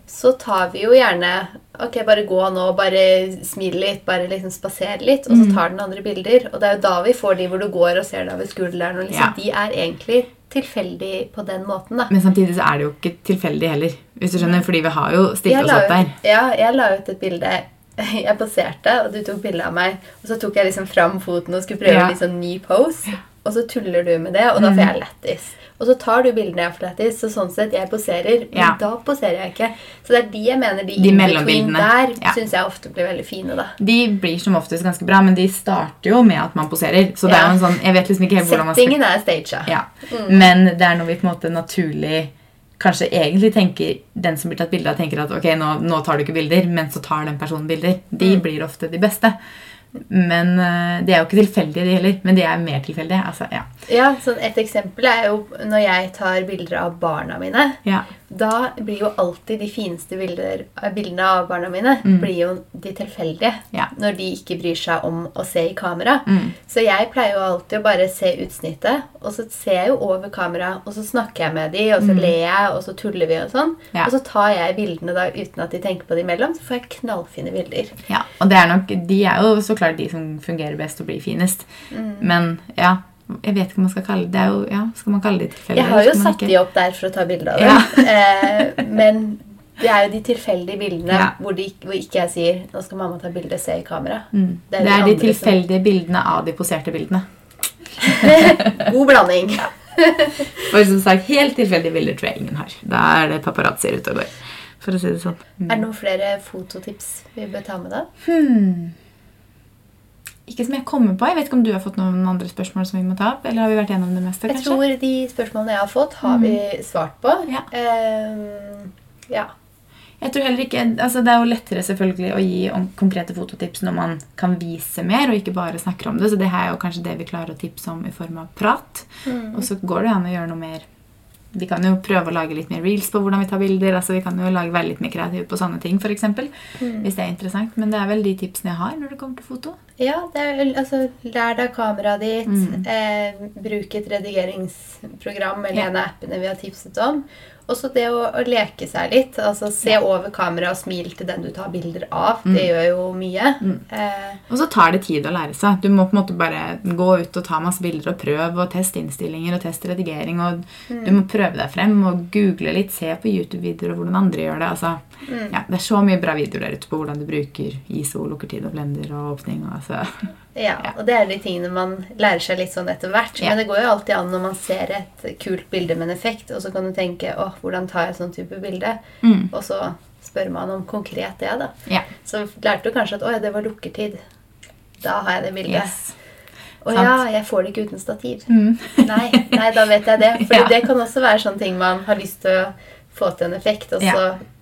så tar vi jo gjerne Ok, bare gå nå, bare smil litt, bare liksom spasere litt, og så tar den andre bilder. Og det er jo da vi får de hvor du går og ser deg over skulderen. Og liksom, Ja. De er egentlig tilfeldig på den måten, da. Men samtidig så er det jo ikke tilfeldig heller. Hvis du skjønner, Fordi vi har jo stilt oss opp der. ut, ja, jeg la ut et bilde. Jeg poserte, og du tok bilde av meg. Og så tok jeg liksom fram foten og skulle prøve Ja. en liksom ny pose. Og så tuller du med det, og da får jeg lættis. Og så tar du bildene jeg lættis, så sånn sett jeg poserer. Men Ja. da poserer jeg ikke. Så det er de jeg mener, de, De mellombildene. der, Ja. syns jeg ofte blir veldig fine, da. De blir som oftest ganske bra, men de starter jo med at man poserer. Så det er jo en sånn, jeg vet liksom ikke helt hvordan man skal Settingen er staged. Ja. Men det er når vi på en måte naturlig kanskje egentlig tenker den som blir tatt bilde av, tenker at ok, nå, nå tar du ikke bilder, men så tar den personen bilder. De blir ofte de beste. Men det de er jo ikke tilfeldige, de heller. Men de er mer tilfeldige. Altså, ja. Ja, sånn Et eksempel er jo når jeg tar bilder av barna mine. ja. Da blir jo alltid de fineste bilder, eh, bildene av barna mine blir jo de tilfeldige. Mm. Ja. Når de ikke bryr seg om å se i kamera. Mm. Så jeg pleier jo alltid å bare se utsnittet, og så ser jeg jo over kamera, og så snakker jeg med de, og så ler jeg, og så tuller vi og sånn. Mm. Ja. Og så tar jeg bildene da uten at de tenker på det imellom, så får jeg knallfine bilder. ja. Og det er nok, de er jo så klart de som fungerer best og blir finest. Men ja, jeg vet ikke om man skal kalle det, det er jo, ja, Skal man kalle de tilfeldige? Jeg har jo satt ikke- de opp der for å ta bilde av dem. Ja. eh, men det er jo de tilfeldige bildene hvor, de, hvor ikke jeg sier 'Nå skal mamma ta bilde, se i kamera'. Mm. Det de er de som- tilfeldige bildene av de poserte bildene. God blanding. For som sagt, Helt tilfeldige bilder tror jeg ingen har. Da er det paparazzi ute og går. For å si det sånn. Er det noen flere fototips vi bør ta med da? Hmm. Ikke som jeg kommer på. Jeg vet ikke om du har fått noen andre spørsmål som vi må ta opp? Eller har vi vært gjennom det meste? kanskje? Jeg tror de spørsmålene jeg har fått, har vi svart på. Ja. Uh, ja. Jeg tror heller ikke, altså Det er jo lettere selvfølgelig å gi konkrete fototips når man kan vise mer og ikke bare snakker om det. Så det her er jo kanskje det vi klarer å tipse om i form av prat. Og så går det an å gjøre noe mer Vi kan jo prøve å lage litt mer reels på hvordan vi tar bilder. altså Vi kan jo lage, være litt mer kreative på sånne ting, for eksempel, Hvis det er interessant. Men det er vel de tipsene jeg har når det kommer til foto. Ja, det er altså, lær deg kameraet ditt. Mm. Eh, bruk et redigeringsprogram eller Ja. en av appene vi har tipset om. Og så det å, å leke seg litt. Altså Se over kamera og smil til den du tar bilder av. Mm. Det gjør jo mye. Eh, Og så tar det tid å lære seg. Du må på en måte bare gå ut og ta masse bilder og prøve og teste innstillinger og teste redigering. og Du må prøve deg frem og google litt, se på YouTube-videoer og hvordan andre gjør det. altså ja, Det er så mye bra videoer der ute på hvordan du bruker ISO, lukkertid og blender og åpning. og altså ja, og det er de tingene man lærer seg litt sånn etter hvert. Ja. Men det går jo alltid an når man ser et kult bilde med en effekt, og så kan du tenke åh, hvordan tar jeg sånn type bilde? Mm. Og så spør man om konkret det, da. Ja. Så lærte du kanskje at å ja, det var lukkertid. Da har jeg det bildet. Yes. Å ja, jeg får det ikke uten stativ. Mm. Nei, nei, da vet jeg det. For Ja. det kan også være sånne ting man har lyst til å få til en effekt, og Ja,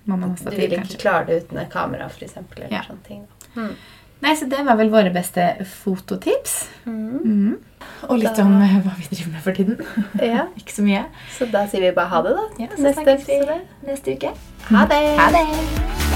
så Må man ha du vil ikke klare det uten et kamera, for eksempel, eller Ja. sånne ting. Mm. Nei, så Det var vel våre beste fototips. Mm. Og litt Da- om eh, hva vi driver med for tiden. Ja, Ikke så mye. så da sier vi bare ha det, da. Ja, så Neste neste uke. Ha det! Ha det!